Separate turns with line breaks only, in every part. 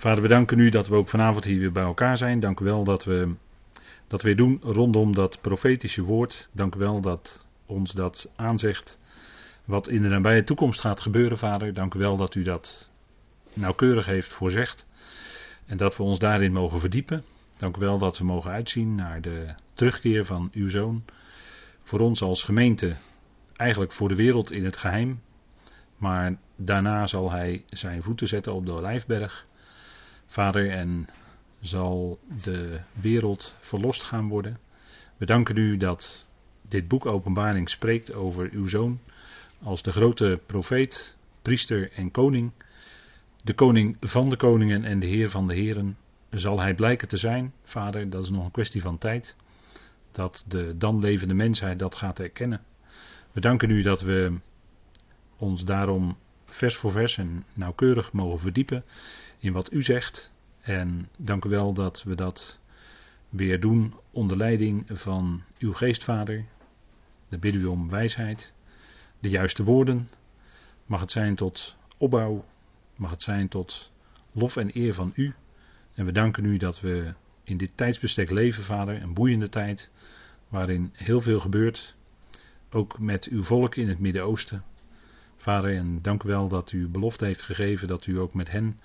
Vader, we danken u dat we ook vanavond hier weer bij elkaar zijn. Dank u wel dat we dat weer doen rondom dat profetische woord. Dank u wel dat ons dat aanzegt wat in de nabije toekomst gaat gebeuren, Vader. Dank u wel dat u dat nauwkeurig heeft voorzegd en dat we ons daarin mogen verdiepen. Dank u wel dat we mogen uitzien naar de terugkeer van uw zoon. Voor ons als gemeente, eigenlijk voor de wereld in het geheim. Maar daarna zal hij zijn voeten zetten op de Olijfberg. Vader, en zal de wereld verlost gaan worden. We danken u dat dit boek Openbaring spreekt over uw zoon als de grote profeet, priester en koning. De koning van de koningen en de heer van de heren zal hij blijken te zijn, vader, dat is nog een kwestie van tijd. Dat de dan levende mensheid dat gaat erkennen. We danken u dat we ons daarom vers voor vers en nauwkeurig mogen verdiepen in wat u zegt. En dank u wel dat we dat weer doen onder leiding van uw geestvader. De bidden u om wijsheid, de juiste woorden. Mag het zijn tot opbouw, mag het zijn tot lof en eer van u. En we danken u dat we in dit tijdsbestek leven, vader, een boeiende tijd, waarin heel veel gebeurt. Ook met uw volk in het Midden-Oosten. Vader, en dank u wel dat u belofte heeft gegeven dat u ook met hen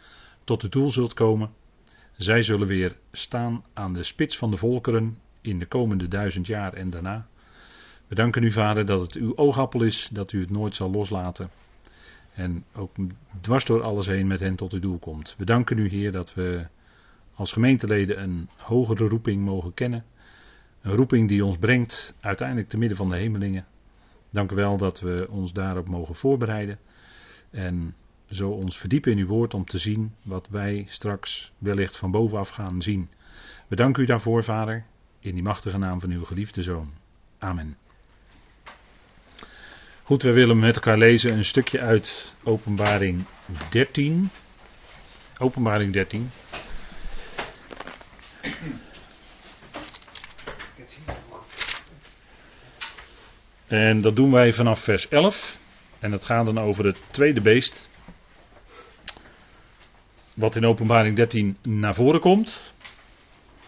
tot het doel zult komen. Zij zullen weer staan aan de spits van de volkeren in de komende duizend jaar en daarna. We danken u, Vader, dat het uw oogappel is, dat u het nooit zal loslaten. En ook dwars door alles heen met hen tot uw doel komt. We danken u, Heer, dat we als gemeenteleden een hogere roeping mogen kennen. Een roeping die ons brengt uiteindelijk te midden van de hemelingen. Dank u wel dat we ons daarop mogen voorbereiden. En zo ons verdiepen in uw woord om te zien wat wij straks wellicht van bovenaf gaan zien. We danken u daarvoor, Vader, in die machtige naam van uw geliefde Zoon. Amen. Goed, we willen met elkaar lezen een stukje uit Openbaring 13. Openbaring 13. En dat doen wij vanaf vers 11. En dat gaat dan over het tweede beest. Wat in Openbaring 13 naar voren komt.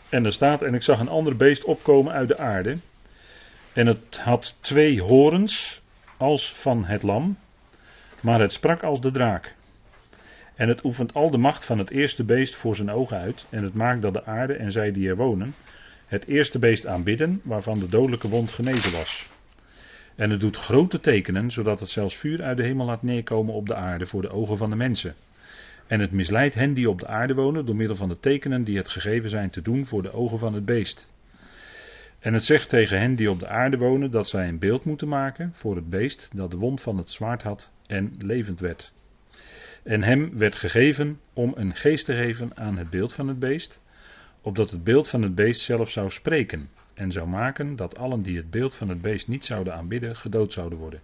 En er staat: En ik zag een ander beest opkomen uit de aarde. En het had twee horens als van het lam, maar het sprak als de draak. En het oefent al de macht van het eerste beest voor zijn ogen uit, en het maakt dat de aarde en zij die er wonen, het eerste beest aanbidden, waarvan de dodelijke wond genezen was. En het doet grote tekenen, zodat het zelfs vuur uit de hemel laat neerkomen op de aarde voor de ogen van de mensen. En het misleidt hen die op de aarde wonen door middel van de tekenen die het gegeven zijn te doen voor de ogen van het beest. En het zegt tegen hen die op de aarde wonen dat zij een beeld moeten maken voor het beest dat de wond van het zwaard had en levend werd. En hem werd gegeven om een geest te geven aan het beeld van het beest, opdat het beeld van het beest zelf zou spreken en zou maken dat allen die het beeld van het beest niet zouden aanbidden, gedood zouden worden.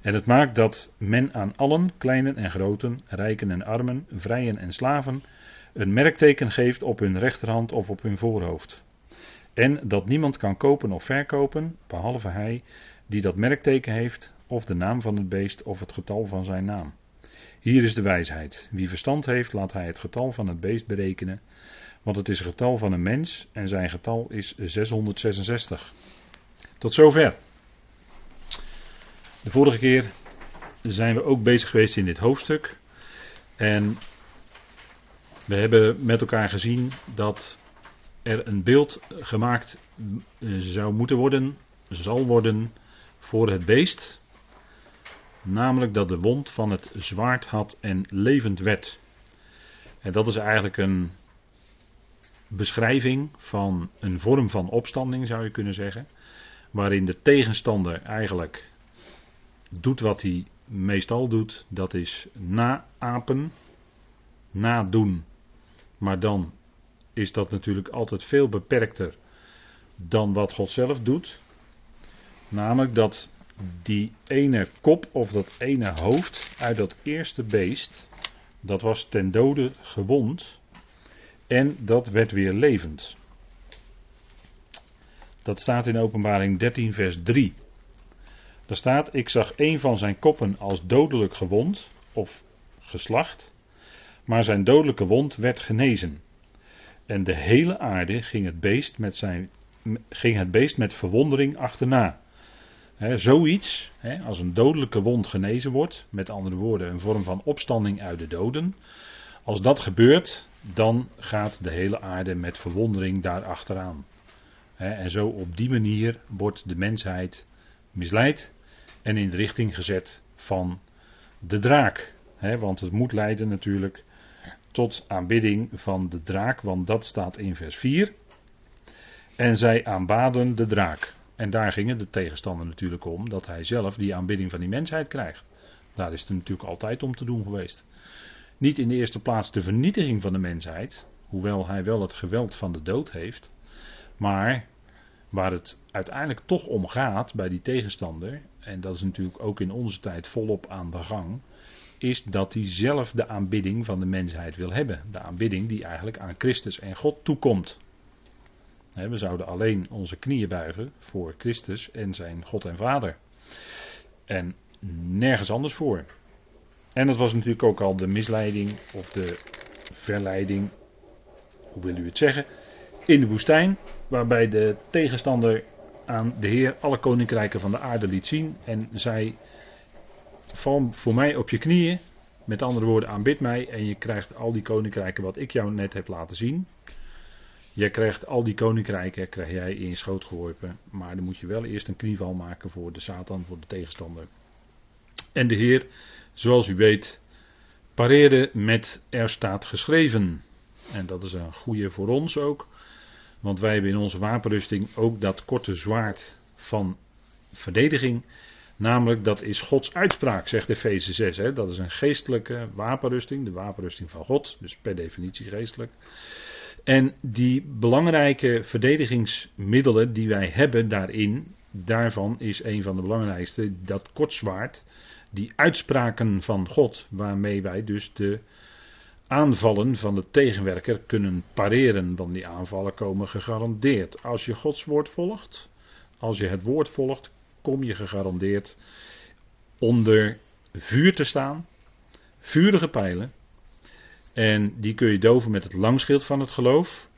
En het maakt dat men aan allen, kleinen en groten, rijken en armen, vrijen en slaven, een merkteken geeft op hun rechterhand of op hun voorhoofd. En dat niemand kan kopen of verkopen, behalve hij die dat merkteken heeft, of de naam van het beest of het getal van zijn naam. Hier is de wijsheid. Wie verstand heeft, laat hij het getal van het beest berekenen, want het is het getal van een mens en zijn getal is 666. Tot zover. De vorige keer zijn we ook bezig geweest in dit hoofdstuk. En we hebben met elkaar gezien dat er een beeld gemaakt eh, zou moeten worden, zal worden voor het beest. Namelijk dat de wond van het zwaard had en levend werd. En dat is eigenlijk een beschrijving van een vorm van opstanding, zou je kunnen zeggen. Waarin de tegenstander eigenlijk doet wat hij meestal doet. Dat is naapen, nadoen, maar dan is dat natuurlijk altijd veel beperkter dan wat God zelf doet. Namelijk dat die ene kop of dat ene hoofd uit dat eerste beest, dat was ten dode gewond en dat werd weer levend. Dat staat in Openbaring 13, vers 3. Daar staat: Ik zag een van zijn koppen als dodelijk gewond of geslacht, Maar zijn dodelijke wond werd genezen. En de hele aarde ging het beest met, zijn, ging het beest met verwondering achterna. Zoiets, als een dodelijke wond genezen wordt, met andere woorden een vorm van opstanding uit de doden. Als dat gebeurt, dan gaat de hele aarde met verwondering daar achteraan. en zo op die manier wordt de mensheid misleid en in de richting gezet van de draak. want het moet leiden natuurlijk tot aanbidding van de draak, want dat staat in vers 4. En zij aanbaden de draak. En daar gingen de tegenstander natuurlijk om, dat hij zelf die aanbidding van die mensheid krijgt. Daar is het natuurlijk altijd om te doen geweest. Niet in de eerste plaats de vernietiging van de mensheid, hoewel hij wel het geweld van de dood heeft, maar waar het uiteindelijk toch om gaat bij die tegenstander, en dat is natuurlijk ook in onze tijd volop aan de gang, is dat hij zelf de aanbidding van de mensheid wil hebben. De aanbidding die eigenlijk aan Christus en God toekomt. We zouden alleen onze knieën buigen voor Christus en zijn God en Vader. En nergens anders voor. En dat was natuurlijk ook al de misleiding of de verleiding, hoe wil u het zeggen, in de woestijn, waarbij de tegenstander aan de Heer alle koninkrijken van de aarde liet zien en zei val voor mij op je knieën. Met andere woorden, aanbid mij en je krijgt al die koninkrijken wat ik jou net heb laten zien. Jij krijgt al die koninkrijken, krijg jij in je schoot geworpen. Maar dan moet je wel eerst een knieval maken voor de Satan, voor de tegenstander. En de Heer, zoals u weet, pareerde met er staat geschreven. En dat is een goede voor ons ook. Want wij hebben in onze wapenrusting ook dat korte zwaard van verdediging. Namelijk, dat is Gods uitspraak, zegt Efeze 6. Hè. Dat is een geestelijke wapenrusting, de wapenrusting van God, dus per definitie geestelijk. En die belangrijke verdedigingsmiddelen die wij hebben daarin, daarvan is een van de belangrijkste dat kortzwaard, die uitspraken van God, waarmee wij dus de aanvallen van de tegenwerker kunnen pareren, want die aanvallen komen gegarandeerd. Als je Gods woord volgt, als je het woord volgt, kom je gegarandeerd onder vuur te staan. Vurige pijlen. En die kun je doven met het langschild van het geloof.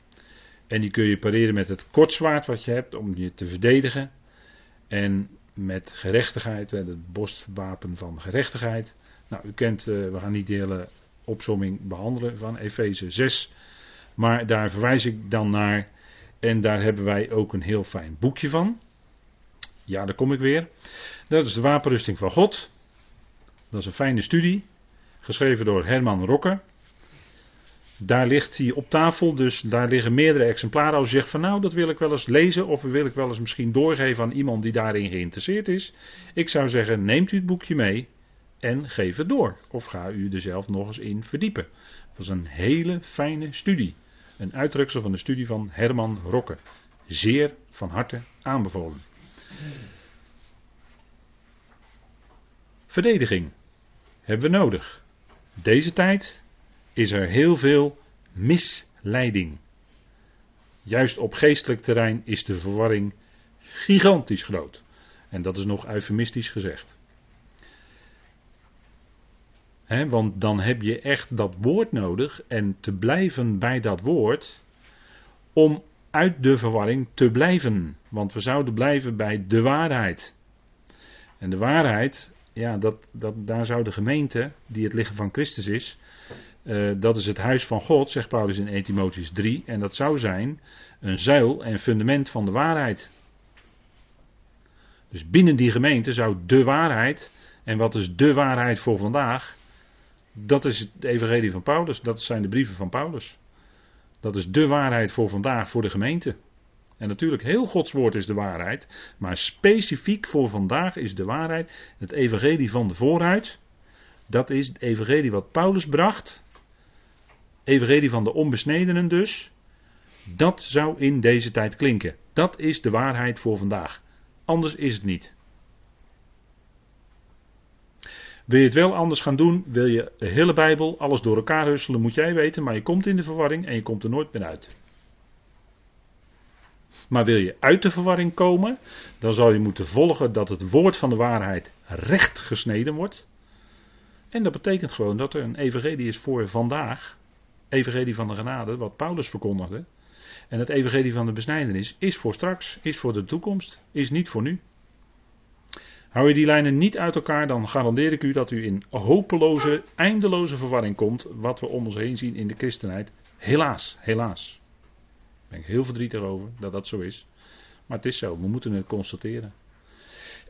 En die kun je pareren met het kortzwaard wat je hebt om je te verdedigen. En met gerechtigheid, het borstwapen van gerechtigheid. Nou, u kent, eh, we gaan niet de hele opsomming behandelen van Efeze 6. Maar daar verwijs ik dan naar. En daar hebben wij ook een heel fijn boekje van. Ja, daar kom ik weer. Dat is de wapenrusting van God. Dat is een fijne studie. Geschreven door Herman Rokke. Daar ligt hij op tafel, dus daar liggen meerdere exemplaren. Als je zegt van nou, dat wil ik wel eens lezen of wil ik wel eens misschien doorgeven aan iemand die daarin geïnteresseerd is. Ik zou zeggen, neemt u het boekje mee en geef het door. Of ga u er zelf nog eens in verdiepen. Dat was een hele fijne studie. Een uitdruksel van de studie van Herman Rokke. Zeer van harte aanbevolen. Verdediging hebben we nodig. Deze tijd is er heel veel misleiding. Juist op geestelijk terrein is de verwarring gigantisch groot. En dat is nog eufemistisch gezegd. Want dan heb je echt dat woord nodig en te blijven bij dat woord om uit de verwarring te blijven. Want we zouden blijven bij de waarheid. En de waarheid, ja, dat, dat, daar zou de gemeente, die het lichaam van Christus is, uh, dat is het huis van God, zegt Paulus in 1 Timotheus 3. En dat zou zijn een zuil en fundament van de waarheid. Dus binnen die gemeente zou de waarheid, en wat is de waarheid voor vandaag? Dat is het evangelie van Paulus, dat zijn de brieven van Paulus. Dat is de waarheid voor vandaag, voor de gemeente. En natuurlijk, heel Gods woord is de waarheid. Maar specifiek voor vandaag is de waarheid het evangelie van de vooruit. Dat is het evangelie wat Paulus bracht. Evangelie van de onbesnedenen dus. Dat zou in deze tijd klinken. Dat is de waarheid voor vandaag. Anders is het niet. Wil je het wel anders gaan doen, wil je de hele Bijbel, alles door elkaar husselen, moet jij weten, maar je komt in de verwarring en je komt er nooit meer uit. Maar wil je uit de verwarring komen, dan zal je moeten volgen dat het woord van de waarheid recht gesneden wordt. En dat betekent gewoon dat er een evangelie is voor vandaag. Evangelie van de genade, wat Paulus verkondigde. En het evangelie van de besnijdenis is voor straks, is voor de toekomst, is niet voor nu. Hou je die lijnen niet uit elkaar, dan garandeer ik u dat u in hopeloze, eindeloze verwarring komt, wat we om ons heen zien in de christenheid. Helaas, helaas. Daar ben ik heel verdrietig over dat dat zo is. Maar het is zo, we moeten het constateren.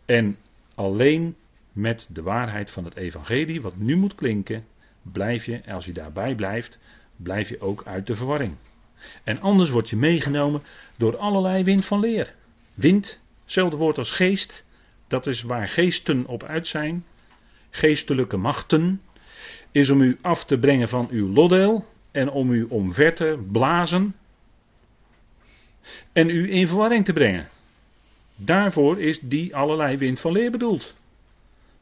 En alleen met de waarheid van het evangelie, wat nu moet klinken, blijf je, als je daarbij blijft, blijf je ook uit de verwarring. En anders word je meegenomen door allerlei wind van leer. Wind, hetzelfde woord als geest, dat is waar geesten op uit zijn. Geestelijke machten is om u af te brengen van uw lodel en om u omver te blazen en u in verwarring te brengen. Daarvoor is die allerlei wind van leer bedoeld.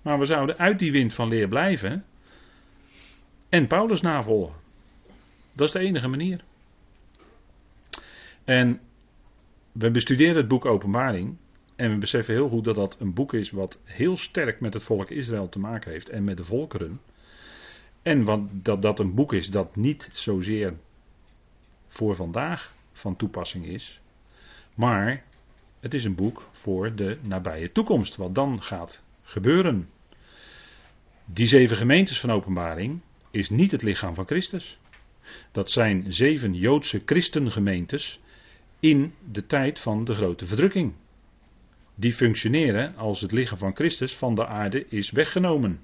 Maar we zouden uit die wind van leer blijven en Paulus navolgen. Dat is de enige manier. En we bestuderen het boek Openbaring en we beseffen heel goed dat dat een boek is wat heel sterk met het volk Israël te maken heeft en met de volkeren. En wat, dat dat een boek is dat niet zozeer voor vandaag van toepassing is, maar het is een boek voor de nabije toekomst, wat dan gaat gebeuren. Die zeven gemeentes van openbaring is niet het lichaam van Christus. Dat zijn zeven Joodse christengemeentes in de tijd van de grote verdrukking. Die functioneren als het lichaam van Christus van de aarde is weggenomen.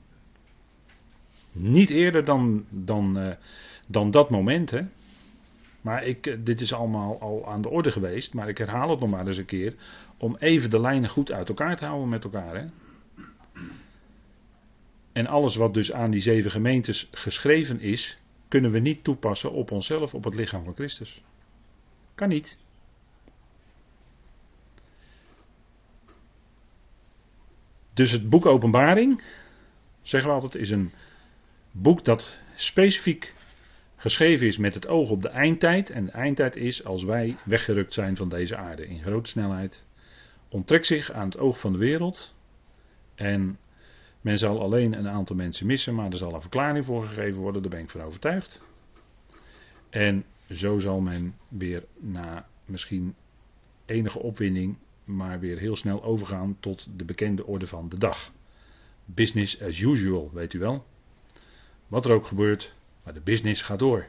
Niet eerder dan, dan, uh, dan dat moment. Hè. Maar ik, eh, dit is allemaal al aan de orde geweest. Maar ik herhaal het nog maar eens een keer. Om even de lijnen goed uit elkaar te houden met elkaar. Hè. En alles wat dus aan die zeven gemeentes geschreven is. Kunnen we niet toepassen op onszelf, op het lichaam van Christus. Kan niet. Dus het boek Openbaring, zeggen we altijd, is een boek dat specifiek geschreven is met het oog op de eindtijd. En de eindtijd is als wij weggerukt zijn van deze aarde in grote snelheid. Onttrekt zich aan het oog van de wereld. En men zal alleen een aantal mensen missen, maar er zal een verklaring voor gegeven worden, daar ben ik van overtuigd. En zo zal men weer na misschien enige opwinding maar weer heel snel overgaan tot de bekende orde van de dag. Business as usual, weet u wel. Wat er ook gebeurt, maar de business gaat door.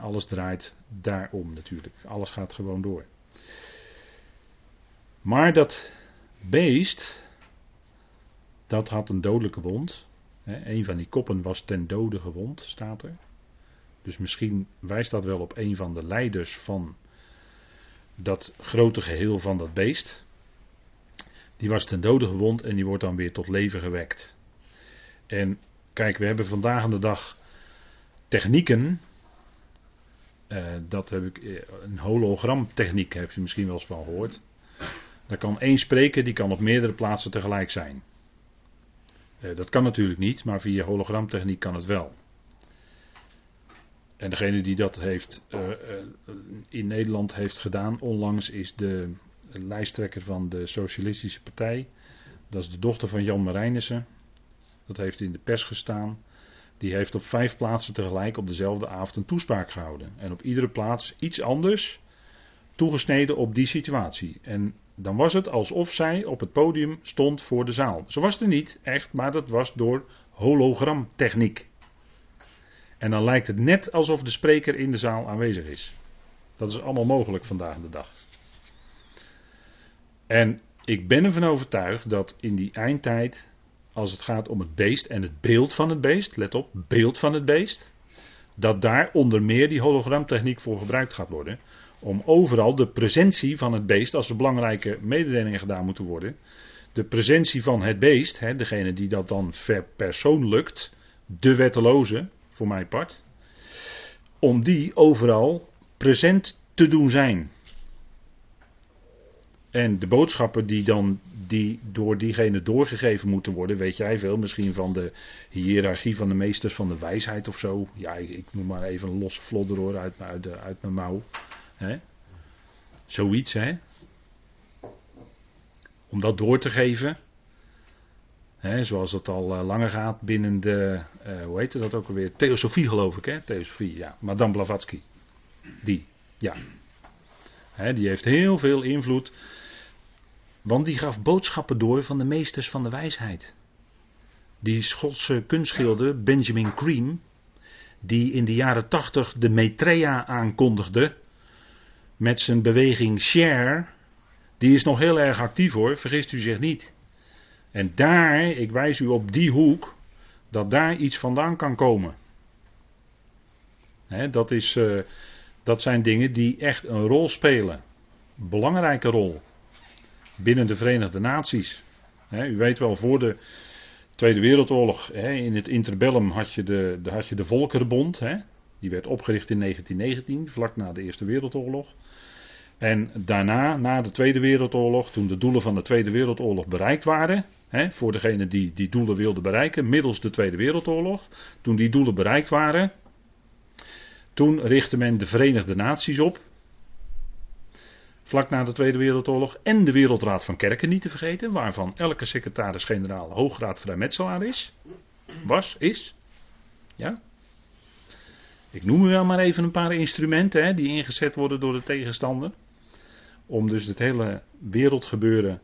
alles draait daarom natuurlijk. Alles gaat gewoon door. Maar dat beest, dat had een dodelijke wond. een van die koppen was ten dode gewond, staat er. Dus misschien wijst dat wel op een van de leiders van dat grote geheel van dat beest. Die was ten dode gewond en die wordt dan weer tot leven gewekt. En kijk, we hebben vandaag aan de dag technieken. Uh, dat heb ik, eh, een hologramtechniek heb je misschien wel eens van gehoord. Daar kan één spreker, die kan op meerdere plaatsen tegelijk zijn. Uh, dat kan natuurlijk niet, maar via hologramtechniek kan het wel. En degene die dat heeft uh, in Nederland heeft gedaan onlangs is de lijsttrekker van de Socialistische Partij. Dat is de dochter van Jan Marijnissen. Dat heeft in de pers gestaan. Die heeft op vijf plaatsen tegelijk op dezelfde avond een toespraak gehouden. En op iedere plaats iets anders toegesneden op die situatie. En dan was het alsof zij op het podium stond voor de zaal. Zo was het er niet, echt, maar dat was door hologramtechniek. En dan lijkt het net alsof de spreker in de zaal aanwezig is. Dat is allemaal mogelijk vandaag de dag. En ik ben ervan overtuigd dat in die eindtijd, als het gaat om het beest en het beeld van het beest, let op, beeld van het beest, dat daar onder meer die hologramtechniek voor gebruikt gaat worden. Om overal de presentie van het beest, als er belangrijke mededelingen gedaan moeten worden, de presentie van het beest, hè, degene die dat dan verpersoonlijkt, de wetteloze, voor mijn part. Om die overal present te doen zijn. En de boodschappen die dan die door diegene doorgegeven moeten worden, weet jij veel, misschien van de hiërarchie van de meesters van de wijsheid of zo. Ja, ik, noem maar even een losse vlodder hoor uit, uit, uit mijn mouw. Zoiets, hè? Om dat door te geven. Zoals het al uh, langer gaat binnen de, uh, hoe heet dat ook alweer? Theosofie geloof ik, hè? Theosofie, ja. Madame Blavatsky. Die, ja. Die heeft heel veel invloed. Want die gaf boodschappen door van de meesters van de wijsheid. Die Schotse kunstschilder Benjamin Cream, die in de jaren tachtig de Maitreya aankondigde, met zijn beweging Share, die is nog heel erg actief hoor, vergist u zich niet. En daar, ik wijs u op die hoek, dat daar iets vandaan kan komen. dat, is, uh, dat zijn dingen die echt een rol spelen. Een belangrijke rol. Binnen de Verenigde Naties. u weet wel, voor de Tweede Wereldoorlog, in het interbellum had je de, de, had je de Volkerenbond. Die werd opgericht in 1919, vlak na de Eerste Wereldoorlog. En daarna, na de Tweede Wereldoorlog, toen de doelen van de Tweede Wereldoorlog bereikt waren, hè, voor degene die die doelen wilden bereiken, middels de Tweede Wereldoorlog, toen die doelen bereikt waren, toen richtte men de Verenigde Naties op, vlak na de Tweede Wereldoorlog, en de Wereldraad van Kerken niet te vergeten, waarvan elke secretaris-generaal hooggraad vrijmetselaar is, was, is, ja, ik noem u wel maar even een paar instrumenten hè, die ingezet worden door de tegenstander. Om dus het hele wereldgebeuren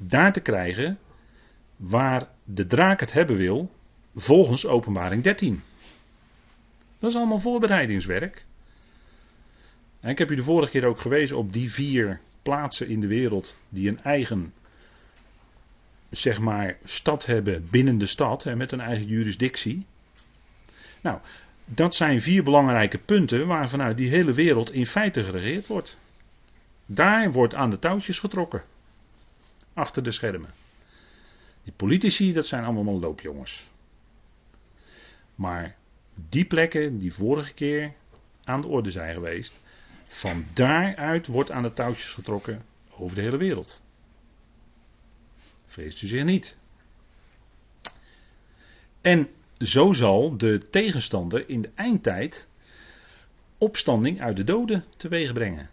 daar te krijgen waar de draak het hebben wil, volgens openbaring 13. Dat is allemaal voorbereidingswerk. En ik heb u de vorige keer ook gewezen op die vier plaatsen in de wereld die een eigen, zeg maar, stad hebben binnen de stad, hè, met een eigen jurisdictie. Nou, dat zijn vier belangrijke punten waar vanuit die hele wereld in feite geregeerd wordt. Daar wordt aan de touwtjes getrokken. Achter de schermen. Die politici, dat zijn allemaal loopjongens. Maar die plekken die vorige keer aan de orde zijn geweest, van daaruit wordt aan de touwtjes getrokken over de hele wereld. Vreest u zich niet. En zo zal de tegenstander in de eindtijd opstanding uit de doden teweeg brengen.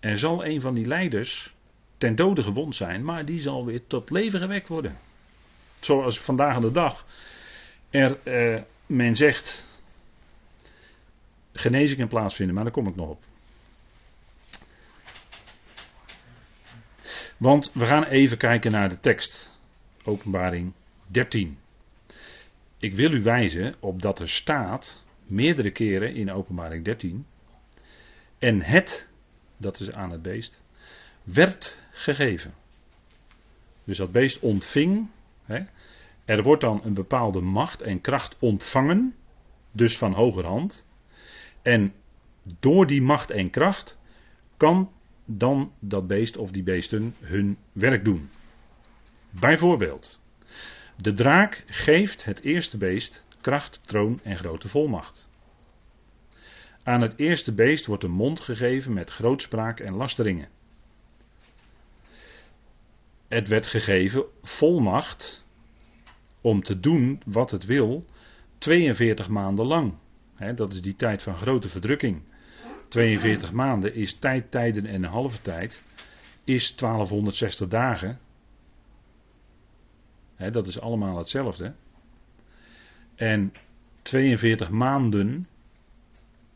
Er zal een van die leiders ten dode gewond zijn, maar die zal weer tot leven gewekt worden. Zoals vandaag de dag er, eh, men zegt, genezing kan plaatsvinden, maar daar kom ik nog op. Want we gaan even kijken naar de tekst. Openbaring 13. Ik wil u wijzen op dat er staat, meerdere keren in openbaring 13, en het, dat is aan het beest, werd gegeven. Dus dat beest ontving, hè, er wordt dan een bepaalde macht en kracht ontvangen, dus van hogerhand. En door die macht en kracht kan dan dat beest of die beesten hun werk doen. Bijvoorbeeld, de draak geeft het eerste beest kracht, troon en grote volmacht. Aan het eerste beest wordt een mond gegeven met grootspraak en lasteringen. Het werd gegeven volmacht om te doen wat het wil 42 maanden lang. dat is die tijd van grote verdrukking. 42 maanden is tijd, tijden en een halve tijd. Is 1260 dagen dat is allemaal hetzelfde. En 42 maanden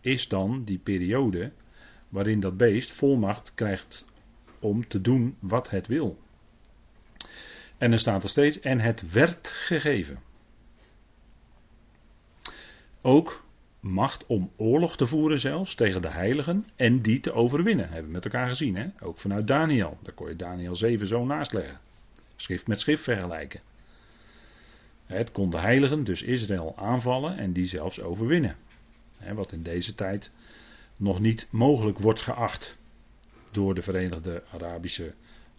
is dan die periode waarin dat beest volmacht krijgt om te doen wat het wil. En dan staat er steeds, en het werd gegeven. Ook macht om oorlog te voeren zelfs tegen de heiligen en die te overwinnen. Hebben we met elkaar gezien, hè? ook vanuit Daniel. Daar kon je Daniel 7 zo naast leggen. Schrift met schrift vergelijken. Het kon de heiligen, dus Israël, aanvallen en die zelfs overwinnen. Wat in deze tijd nog niet mogelijk wordt geacht door de Verenigde Arabische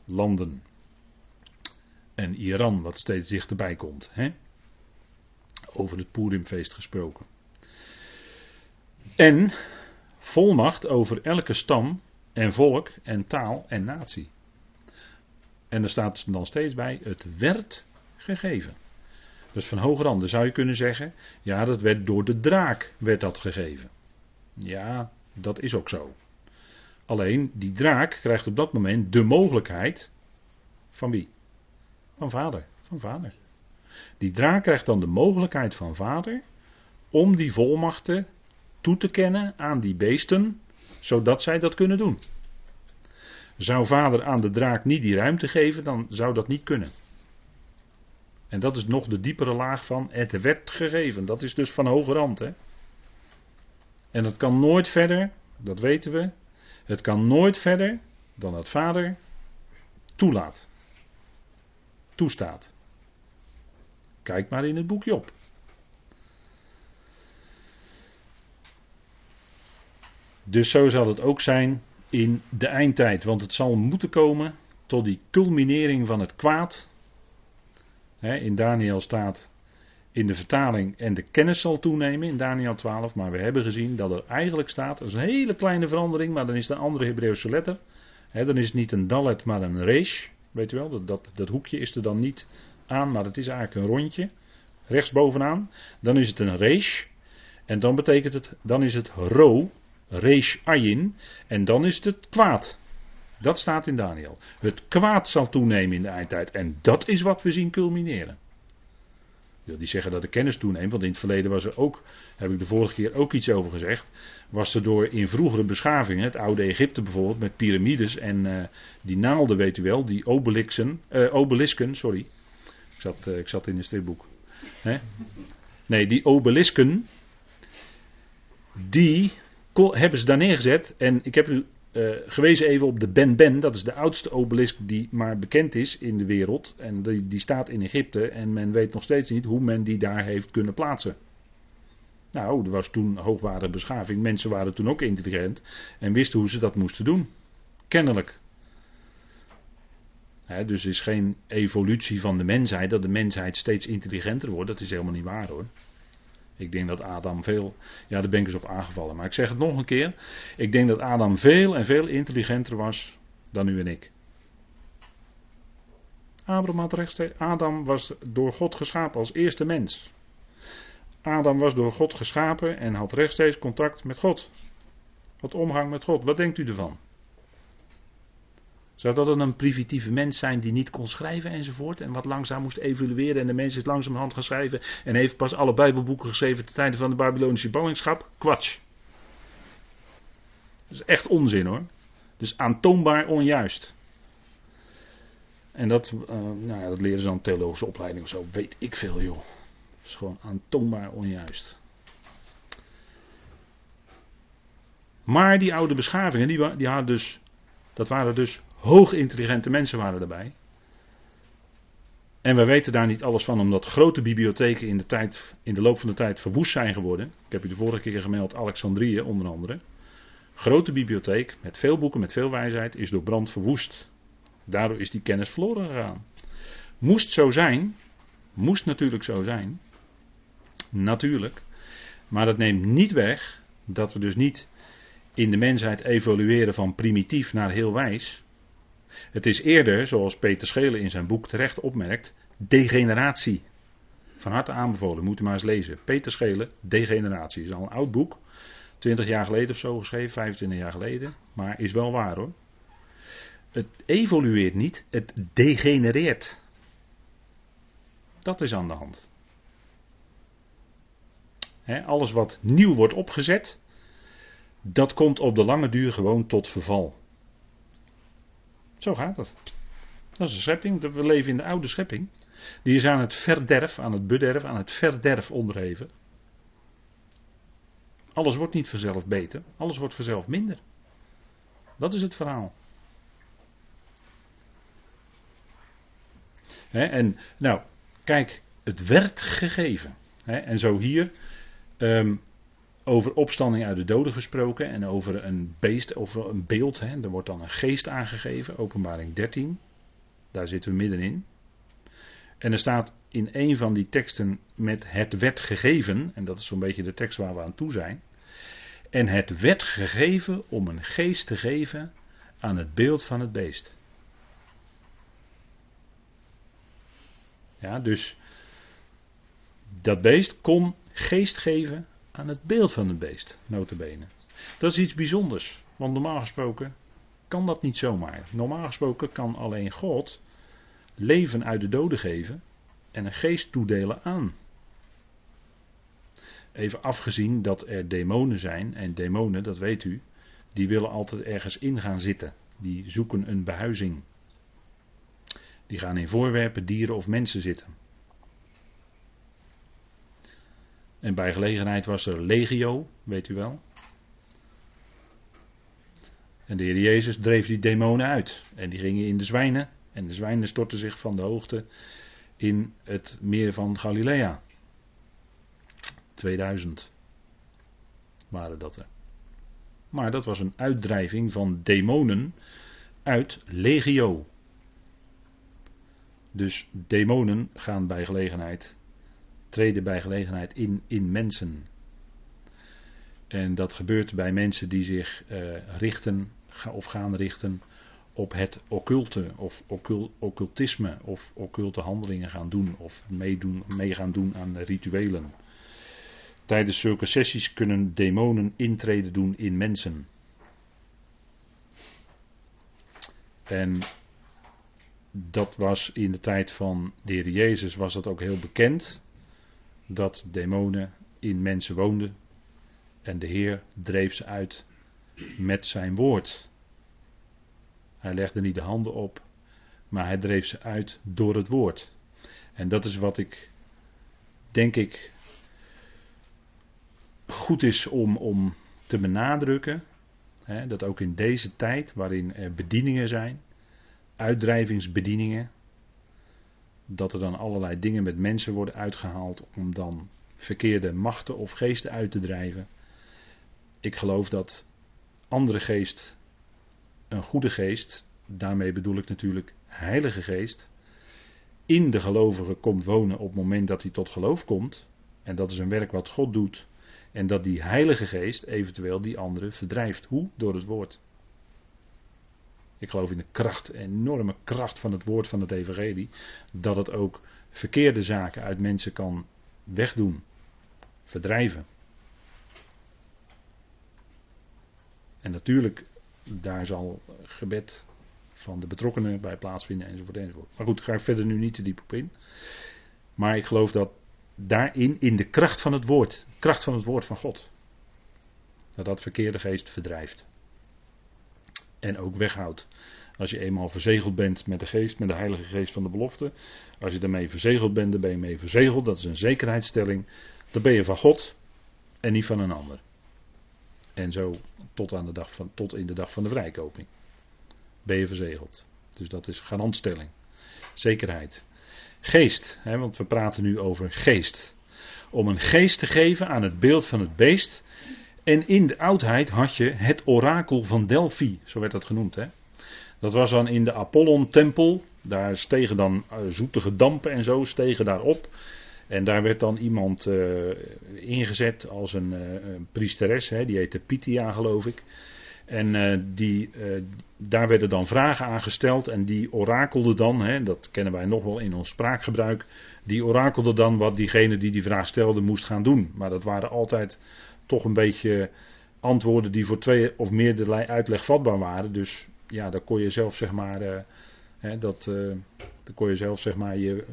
landen. En Iran, wat steeds dichterbij komt. Over het Purimfeest gesproken. En volmacht over elke stam en volk en taal en natie. En er staat dan steeds bij: het werd gegeven. Dus van hoger Dan zou je kunnen zeggen, ja, dat werd door de draak werd dat gegeven. Ja, dat is ook zo. Alleen die draak krijgt op dat moment de mogelijkheid van wie? Van vader, Van vader. Die draak krijgt dan de mogelijkheid van vader om die volmachten toe te kennen aan die beesten, zodat zij dat kunnen doen. Zou vader aan de draak niet die ruimte geven, dan zou dat niet kunnen. En dat is nog de diepere laag van het werd gegeven. Dat is dus van hoge rand. Hè? En dat kan nooit verder, dat weten we. Het kan nooit verder dan dat vader toelaat. Toestaat. Kijk maar in het boekje op. Dus zo zal het ook zijn in de eindtijd. Want het zal moeten komen tot die culminering van het kwaad. in Daniel staat in de vertaling en de kennis zal toenemen in Daniel 12. Maar we hebben gezien dat er eigenlijk staat, dat is een hele kleine verandering, maar dan is het een andere Hebreeuwse letter. dan is het niet een dalet, maar een resh. Weet je wel, dat, dat, dat hoekje is er dan niet aan, maar het is eigenlijk een rondje. Rechtsbovenaan. Dan is het een resh. En dan betekent het, dan is het ro, resh ayin. En dan is het het kwaad. Dat staat in Daniel. Het kwaad zal toenemen in de eindtijd. En dat is wat we zien culmineren. Ik wil niet zeggen dat de kennis toeneemt, want in het verleden was er ook, heb ik de vorige keer ook iets over gezegd, was er door in vroegere beschavingen, het oude Egypte bijvoorbeeld, met piramides en uh, die naalden, weet u wel, die obelisken, uh, obelisken, sorry, ik zat, uh, ik zat in een stripboek. Hè? Nee, die obelisken, die hebben ze daar neergezet en ik heb u gewezen even op de Ben Ben, dat is de oudste obelisk die maar bekend is in de wereld. En die, die staat in Egypte en men weet nog steeds niet hoe men die daar heeft kunnen plaatsen. Nou, er was toen hoogwaardige beschaving. Mensen waren toen ook intelligent en wisten hoe ze dat moesten doen. Kennelijk. Dus er is geen evolutie van de mensheid, dat de mensheid steeds intelligenter wordt. Dat is helemaal niet waar hoor. Ik denk dat Adam veel. Ja, daar ben ik eens op aangevallen. Maar ik zeg het nog een keer. Ik denk dat Adam veel en veel intelligenter was dan u en ik. Abraham had rechtstreeks. Adam was door God geschapen als eerste mens. Adam was door God geschapen en had rechtstreeks contact met God. Wat omgang met God. Wat denkt u ervan? Zou dat dan een primitieve mens zijn die niet kon schrijven enzovoort? En wat langzaam moest evolueren en de mens is langzamerhand gaan schrijven en heeft pas alle Bijbelboeken geschreven ten tijde van de Babylonische ballingschap? Kwatsch. Dat is echt onzin hoor. Dus aantoonbaar onjuist. En dat, uh, nou ja, dat leren ze dan theologische opleiding of zo, weet ik veel joh. Dat is gewoon aantoonbaar onjuist. Maar die oude beschavingen, die, die hadden dus, dat waren dus Hoog intelligente mensen waren erbij. En we weten daar niet alles van, omdat grote bibliotheken in de, tijd, in de loop van de tijd verwoest zijn geworden. Ik heb u de vorige keer gemeld, Alexandrië onder andere. Grote bibliotheek met veel boeken, met veel wijsheid, is door brand verwoest. Daardoor is die kennis verloren gegaan. Moest zo zijn, moest natuurlijk zo zijn. Natuurlijk. Maar dat neemt niet weg dat we dus niet in de mensheid evolueren van primitief naar heel wijs. Het is eerder, zoals Peter Schelen in zijn boek terecht opmerkt, degeneratie. Van harte aanbevolen, moet u maar eens lezen. Peter Schelen, Degeneratie. Is al een oud boek. 20 jaar geleden of zo geschreven, 25 jaar geleden. Maar is wel waar hoor. Het evolueert niet, het degenereert. Dat is aan de hand. Alles wat nieuw wordt opgezet, dat komt op de lange duur gewoon tot verval. Zo gaat het. Dat is de schepping. We leven in de oude schepping. Die is aan het verderf, aan het bederf, aan het verderf onderheven. Alles wordt niet vanzelf beter, alles wordt vanzelf minder. Dat is het verhaal. en nou, kijk, het werd gegeven. en zo hier, um, over opstanding uit de doden gesproken en over een beest, over een beeld. Hè. Er wordt dan een geest aangegeven, openbaring 13. Daar zitten we middenin. En er staat in een van die teksten met het werd gegeven, en dat is zo'n beetje de tekst waar we aan toe zijn. En het werd gegeven om een geest te geven aan het beeld van het beest. Ja, dus dat beest kon geest geven aan het beeld van een beest, notabene. Dat is iets bijzonders, want normaal gesproken kan dat niet zomaar. Normaal gesproken kan alleen God leven uit de doden geven en een geest toedelen aan. Even afgezien dat er demonen zijn, en demonen, dat weet u, die willen altijd ergens in gaan zitten. Die zoeken een behuizing. Die gaan in voorwerpen, dieren of mensen zitten. En bij gelegenheid was er legio, weet u wel. En de Heer Jezus dreef die demonen uit. En die gingen in de zwijnen. En de zwijnen stortten zich van de hoogte in het meer van Galilea. 2000 waren dat er. Maar dat was een uitdrijving van demonen uit legio. Dus demonen gaan bij gelegenheid, treden bij gelegenheid in, in mensen. En dat gebeurt bij mensen die zich uh, richten of gaan richten op het occulte of occultisme of occulte handelingen gaan doen of meedoen, mee gaan doen aan rituelen. Tijdens zulke sessies kunnen demonen intreden doen in mensen. En dat was in de tijd van de Heer Jezus was dat ook heel bekend. Dat demonen in mensen woonden. En de Heer dreef ze uit met zijn woord. Hij legde niet de handen op, maar hij dreef ze uit door het woord. En dat is wat ik, denk ik, goed is om, om te benadrukken. Hè, dat ook in deze tijd, waarin er bedieningen zijn, uitdrijvingsbedieningen, dat er dan allerlei dingen met mensen worden uitgehaald om dan verkeerde machten of geesten uit te drijven. Ik geloof dat andere geest, een goede geest, daarmee bedoel ik natuurlijk Heilige Geest, in de gelovige komt wonen op het moment dat hij tot geloof komt. En dat is een werk wat God doet. En dat die Heilige Geest eventueel die andere verdrijft. Hoe? Door het woord. Ik geloof in de kracht, enorme kracht van het woord van het Evangelie. Dat het ook verkeerde zaken uit mensen kan wegdoen, verdrijven. En natuurlijk, daar zal gebed van de betrokkenen bij plaatsvinden enzovoort enzovoort. Maar goed, ga ik verder nu niet te diep op in. Maar ik geloof dat daarin, in de kracht van het woord, kracht van het woord van God, dat dat verkeerde geest verdrijft. En ook weghoudt. Als je eenmaal verzegeld bent met de geest, met de heilige geest van de belofte. Als je daarmee verzegeld bent, dan ben je mee verzegeld. Dat is een zekerheidsstelling. Dan ben je van God en niet van een ander. En zo tot, aan de dag van, tot in de dag van de vrijkoping. Ben je verzegeld. Dus dat is garantstelling. Zekerheid. Geest, hè, want we praten nu over geest. Om een geest te geven aan het beeld van het beest. En in de oudheid had je het orakel van Delphi, zo werd dat genoemd. Hè? Dat was dan in de Apollon-tempel. Daar stegen dan uh, zoetige dampen en zo stegen daarop. En daar werd dan iemand uh, ingezet als een, uh, een priesteres, hè, die heette Pythia geloof ik. En die, daar werden dan vragen aan gesteld en die orakelde dan, hè, dat kennen wij nog wel in ons spraakgebruik, die orakelde dan wat diegene die die vraag stelde moest gaan doen. Maar dat waren altijd toch een beetje antwoorden die voor twee of meerdere uitleg vatbaar waren. Dus ja, daar kon je zelf zeg maar, hè, dat, daar kon je zelf zeg maar je,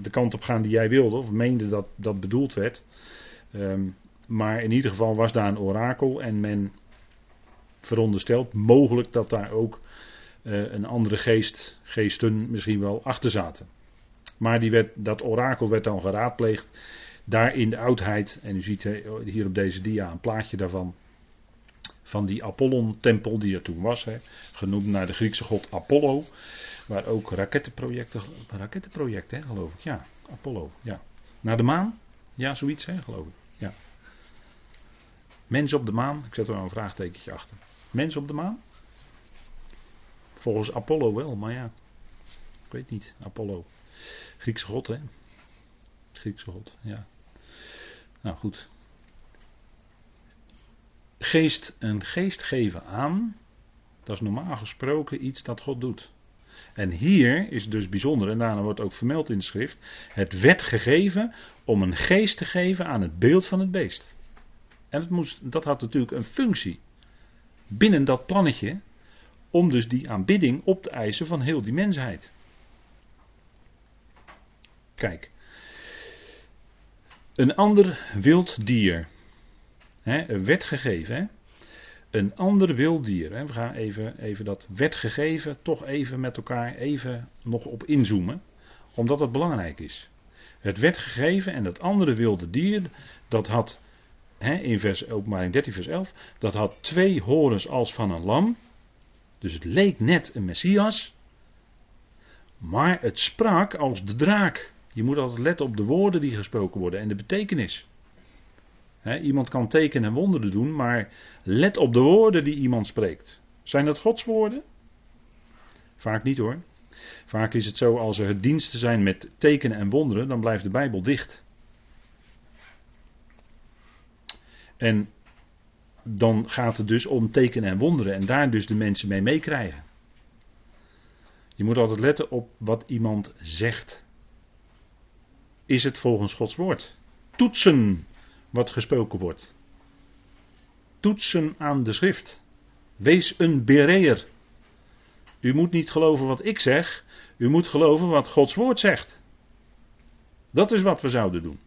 de kant op gaan die jij wilde, of meende dat dat bedoeld werd. Um, maar in ieder geval was daar een orakel en men veronderstelt mogelijk dat daar ook uh, een andere geest, geesten misschien wel achter zaten. Maar die werd, dat orakel werd dan geraadpleegd daar in de oudheid. En u ziet hier op deze dia een plaatje daarvan. Van die Apollon-tempel die er toen was. Hè, genoemd naar de Griekse god Apollo. Waar ook rakettenprojecten, rakettenprojecten hè, geloof ik. Ja, Apollo, ja. Naar de maan? Ja, zoiets hè, geloof ik. Ja. Mens op de maan? Ik zet er wel een vraagtekentje achter. Mens op de maan? Volgens Apollo wel, maar ja. Ik weet niet. Apollo. Griekse god, hè? Griekse god, ja. Nou goed. Geest, een geest geven aan, dat is normaal gesproken iets dat God doet. En hier is dus bijzonder, en daarna wordt ook vermeld in de schrift, het werd gegeven om een geest te geven aan het beeld van het beest. En het moest, dat had natuurlijk een functie binnen dat plannetje, om dus die aanbidding op te eisen van heel die mensheid. Kijk. Een ander wild dier. Hè, werd gegeven. Een ander wild dier. We gaan even, even dat werd gegeven toch even met elkaar even nog op inzoomen. Omdat het belangrijk is. Het werd gegeven en dat andere wilde dier, dat had in vers, openbaring 13 vers 11, dat had twee horens als van een lam. Dus het leek net een Messias. Maar het sprak als de draak. Je moet altijd letten op de woorden die gesproken worden en de betekenis. iemand kan tekenen en wonderen doen, maar let op de woorden die iemand spreekt. Zijn dat Gods woorden? Vaak niet hoor. Vaak is het zo als er diensten zijn met tekenen en wonderen, dan blijft de Bijbel dicht. En dan gaat het dus om tekenen en wonderen en daar dus de mensen mee meekrijgen. Je moet altijd letten op wat iemand zegt. Is het volgens Gods woord? Toetsen wat gesproken wordt. Toetsen aan de schrift. Wees een bereer. U moet niet geloven wat ik zeg, u moet geloven wat Gods woord zegt. Dat is wat we zouden doen.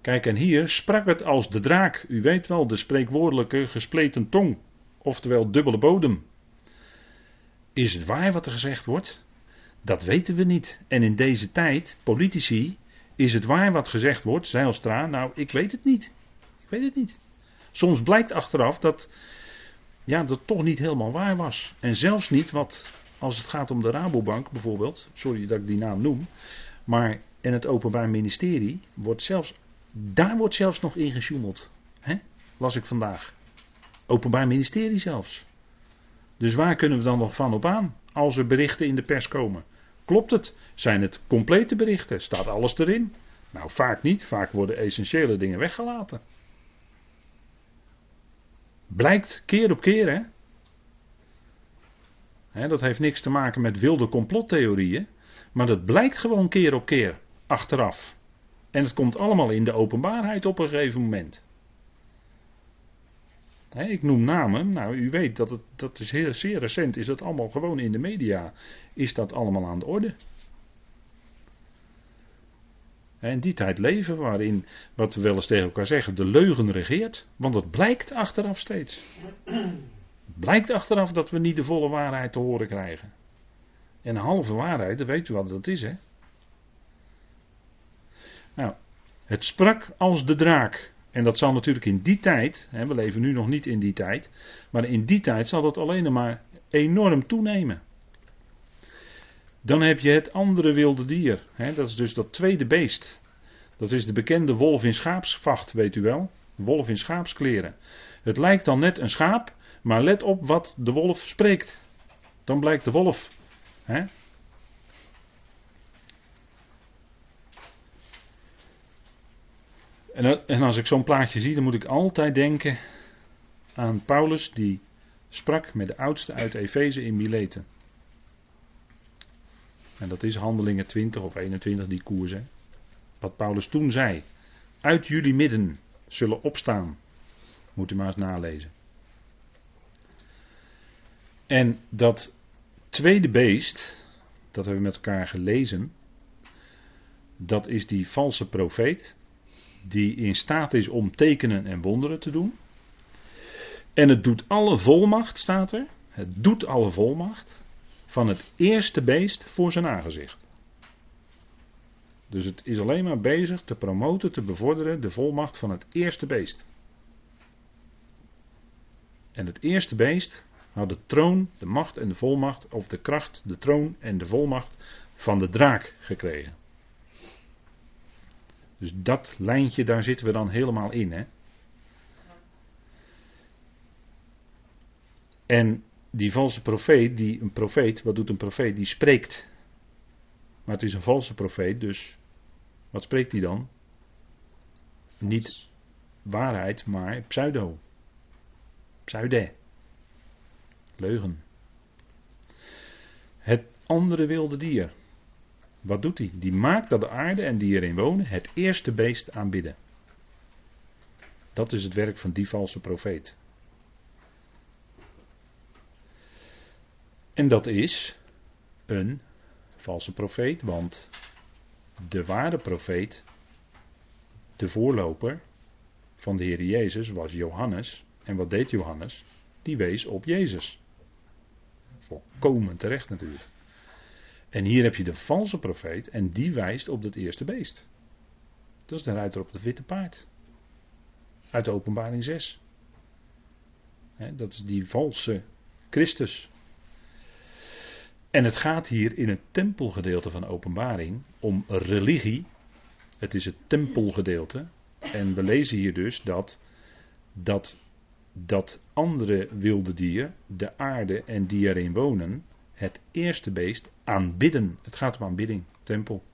Kijk, en hier sprak het als de draak. U weet wel, de spreekwoordelijke gespleten tong. Oftewel dubbele bodem. Is het waar wat er gezegd wordt? Dat weten we niet. En in deze tijd, politici, is het waar wat gezegd wordt, Zijlstra? Nou, ik weet het niet. Ik weet het niet. Soms blijkt achteraf dat ja, dat toch niet helemaal waar was. En zelfs niet wat, als het gaat om de Rabobank bijvoorbeeld, sorry dat ik die naam noem, maar in het Openbaar Ministerie wordt zelfs, daar wordt zelfs nog in gesjoemeld. Hè? Las ik vandaag. Openbaar Ministerie zelfs. Dus waar kunnen we dan nog van op aan als er berichten in de pers komen? Klopt het? Zijn het complete berichten? Staat alles erin? Nou, vaak niet. Vaak worden essentiële dingen weggelaten. Blijkt keer op keer, hè? dat heeft niks te maken met wilde complottheorieën. Maar dat blijkt gewoon keer op keer achteraf. En het komt allemaal in de openbaarheid op een gegeven moment. Ik noem namen. Nou, u weet dat het dat is heel, zeer recent. Is dat allemaal gewoon in de media? Is dat allemaal aan de orde? In die tijd leven waarin, wat we wel eens tegen elkaar zeggen, de leugen regeert. Want het blijkt achteraf steeds. Het blijkt achteraf dat we niet de volle waarheid te horen krijgen. En halve waarheid, weet u wat dat is, hè? Nou, het sprak als de draak. En dat zal natuurlijk in die tijd, hè, we leven nu nog niet in die tijd, maar in die tijd zal dat alleen maar enorm toenemen. Dan heb je het andere wilde dier. Hè, dat is dus dat tweede beest. Dat is de bekende wolf in schaapsvacht, weet u wel. Wolf in schaapskleren. Het lijkt dan net een schaap, maar let op wat de wolf spreekt. Dan blijkt de wolf. Hè? En, en als ik zo'n plaatje zie, dan moet ik altijd denken aan Paulus die sprak met de oudste uit Efeze in Mileten. En dat is handelingen 20 of 21 die koersen. Wat Paulus toen zei. Uit jullie midden zullen opstaan. Moet u maar eens nalezen. En dat tweede beest, dat hebben we met elkaar gelezen. Dat is die valse profeet. Die in staat is om tekenen en wonderen te doen. En het doet alle volmacht, staat er. Het doet alle volmacht van het eerste beest voor zijn aangezicht. Dus het is alleen maar bezig te promoten, te bevorderen de volmacht van het eerste beest. En het eerste beest had de troon, de macht en de volmacht, of de kracht, de troon en de volmacht van de draak gekregen. Dus dat lijntje, daar zitten we dan helemaal in. Hè? En die valse profeet, die, een profeet, wat doet een profeet? Die spreekt. Maar het is een valse profeet, dus wat spreekt hij dan? Niet waarheid, maar pseudo. Pseude. Leugen. Het andere wilde dier. Wat doet hij? Die maakt dat de aarde en die erin wonen het eerste beest aanbidden. Dat is het werk van die valse profeet. En dat is een valse profeet, want de ware profeet, de voorloper van de Heer Jezus was Johannes. En wat deed Johannes? Die wees op Jezus. Volkomen terecht natuurlijk. En hier heb je de valse profeet en die wijst op het eerste beest. Dat is de ruiter op het witte paard. Uit de openbaring 6. dat is die valse Christus. En het gaat hier in het tempelgedeelte van openbaring om religie. Het is het tempelgedeelte. En we lezen hier dus dat dat, dat andere wilde dier, de aarde en die erin wonen, het eerste beest aanbidden. Het gaat om aanbidding, tempel,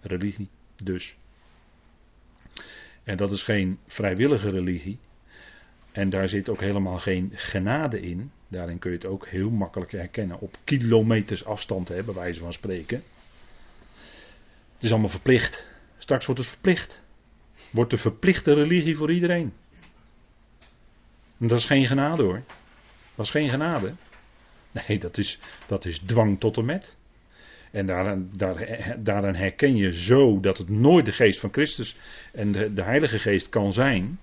religie dus. En dat is geen vrijwillige religie. En daar zit ook helemaal geen genade in. Daarin kun je het ook heel makkelijk herkennen. Op kilometers afstand, hè, bij wijze van spreken. Het is allemaal verplicht. Straks wordt het verplicht. Wordt de verplichte religie voor iedereen. En dat is geen genade hoor. Dat is geen genade. Nee, dat is, dat is dwang tot en met. En daaraan, daar, herken je zo dat het nooit de geest van Christus en de, de Heilige Geest kan zijn.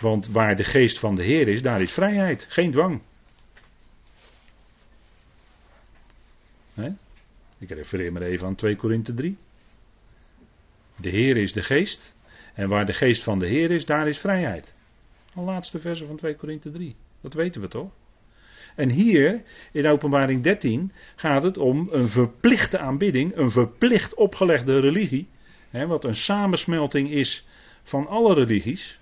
Want waar de geest van de Heer is, daar is vrijheid, geen dwang. Ik refereer maar even aan 2 Korinthe 3. De Heer is de geest. En waar de geest van de Heer is, daar is vrijheid. Al laatste verse van 2 Korinthe 3. Dat weten we toch? En hier, in openbaring 13, gaat het om een verplichte aanbidding, een verplicht opgelegde religie. Hè, wat een samensmelting is van alle religies.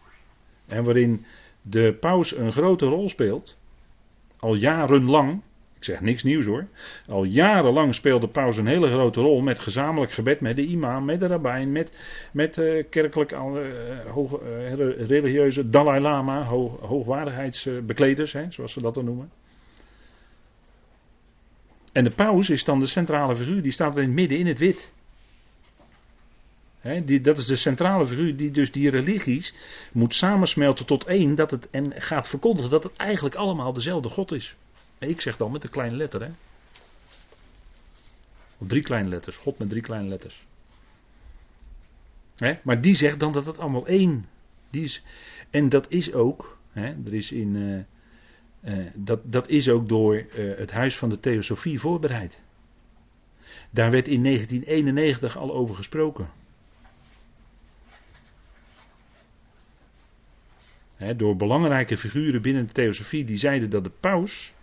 En waarin de paus een grote rol speelt. Al jarenlang. Ik zeg niks nieuws hoor. Al jarenlang speelt de paus een hele grote rol met gezamenlijk gebed met de imam, met de rabbijn, met, met uh, kerkelijk hoog, uh, religieuze Dalai Lama, hoog, hoogwaardigheidsbekleders, hè, zoals ze dat dan noemen. En de paus is dan de centrale figuur, die staat er in het midden in het wit. die, dat is de centrale figuur die dus die religies moet samensmelten tot één dat het, en gaat verkondigen dat het eigenlijk allemaal dezelfde God is. Ik zeg dan met een kleine letter. Hè? Of drie kleine letters. God met drie kleine letters. Maar die zegt dan dat het allemaal één. Is, en dat is ook. er is in, uh, uh, dat, dat is ook door uh, het Huis van de Theosofie voorbereid. Daar werd in 1991 al over gesproken. Door belangrijke figuren binnen de Theosofie die zeiden dat de paus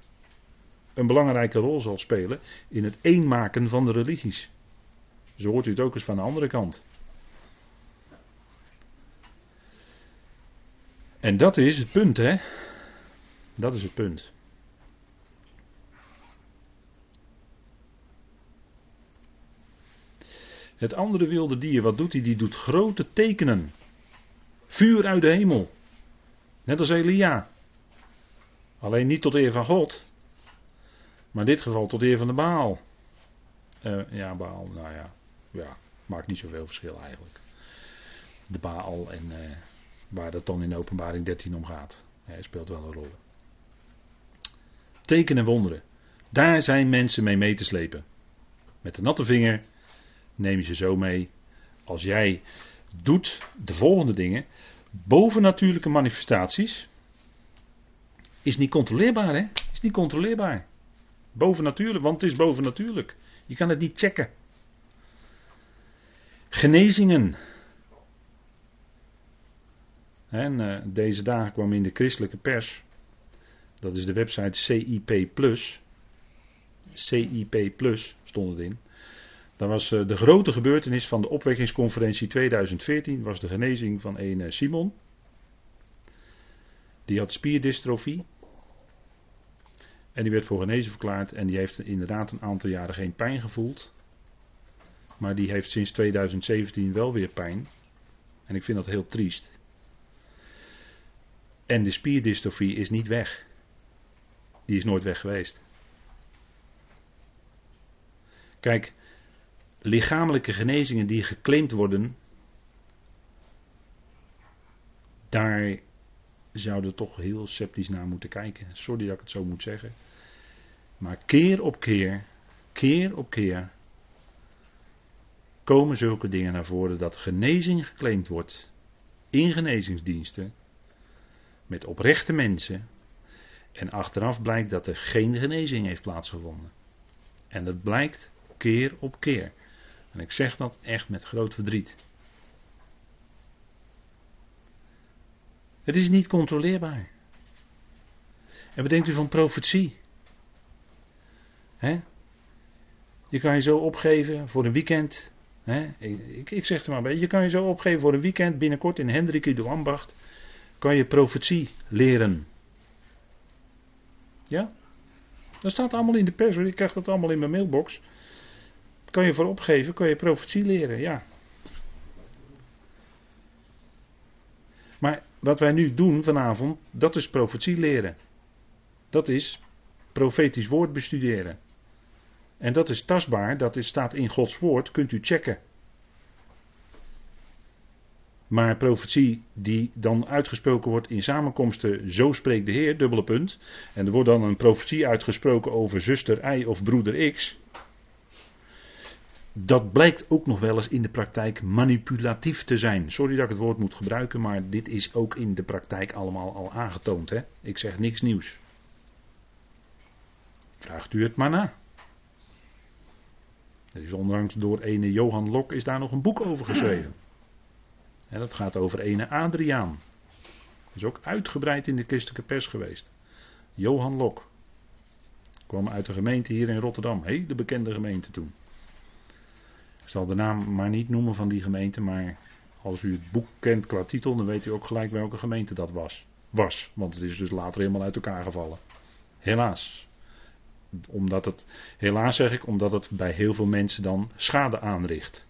een belangrijke rol zal spelen in het eenmaken van de religies. Zo hoort u het ook eens van de andere kant. En dat is het punt, hè? Dat is het punt. Het andere wilde dier, wat doet hij? Die doet grote tekenen. Vuur uit de hemel. Net als Elia. Alleen niet tot eer van God. Maar in dit geval tot eer van de Baal. Uh, ja, Baal, nou ja. Ja, maakt niet zoveel verschil eigenlijk. De Baal en uh, waar dat dan in openbaring 13 om gaat. Hij speelt wel een rol. Tekenen en wonderen. Daar zijn mensen mee mee te slepen. Met de natte vinger neem je ze zo mee. Als jij doet de volgende dingen. Bovennatuurlijke manifestaties. Is niet controleerbaar, hè? Is niet controleerbaar. Bovennatuurlijk, want het is bovennatuurlijk. Je kan het niet checken. Genezingen. En uh, deze dagen kwam in de christelijke pers dat is de website CIP. CIP stond het in. Dat was eh, de grote gebeurtenis van de opwekkingsconferentie 2014. Was de genezing van een eh, Simon. Die had spierdystrofie. En die werd voor genezen verklaard. En die heeft inderdaad een aantal jaren geen pijn gevoeld. Maar die heeft sinds 2017 wel weer pijn. En ik vind dat heel triest. En de spierdystrofie is niet weg die is nooit weg geweest. Kijk, lichamelijke genezingen die geclaimd worden, daar zouden toch heel sceptisch naar moeten kijken. Sorry dat ik het zo moet zeggen. Maar keer op keer keer op keer komen zulke dingen naar voren dat genezing geclaimd wordt in genezingsdiensten met oprechte mensen en achteraf blijkt dat er geen genezing heeft plaatsgevonden. En dat blijkt keer op keer. En ik zeg dat echt met groot verdriet. Het is niet controleerbaar. En wat u van profetie? Je kan je zo opgeven voor een weekend. Ik, ik, zeg het maar bij. Je kan je zo opgeven voor een weekend binnenkort in Hendrikje de Ambacht. Kan je profetie leren. Ja? Dat staat allemaal in de pers. Ik krijg dat allemaal in mijn mailbox. Kan je voor opgeven, kan je profetie leren. Ja. Maar wat wij nu doen vanavond, dat is profetie leren. Dat is profetisch woord bestuderen. En dat is tastbaar, dat is, staat in Gods woord, kunt u checken. Maar profetie die dan uitgesproken wordt in samenkomsten, zo spreekt de Heer, dubbele punt. En er wordt dan een profetie uitgesproken over zuster Y of broeder X. Dat blijkt ook nog wel eens in de praktijk manipulatief te zijn. Sorry dat ik het woord moet gebruiken, maar dit is ook in de praktijk allemaal al aangetoond. Hè? Ik zeg niks nieuws. Vraagt u het maar na. Er is onlangs door ene Johan Lok is daar nog een boek over geschreven. En dat gaat over ene Adriaan. Is ook uitgebreid in de christelijke pers geweest. Johan Lok. Kwam uit de gemeente hier in Rotterdam. Hele bekende gemeente toen. Ik zal de naam maar niet noemen van die gemeente, maar als u het boek kent qua titel, dan weet u ook gelijk welke gemeente dat was. Was, want het is dus later helemaal uit elkaar gevallen. Helaas. Omdat het, helaas zeg ik, omdat het bij heel veel mensen dan schade aanricht.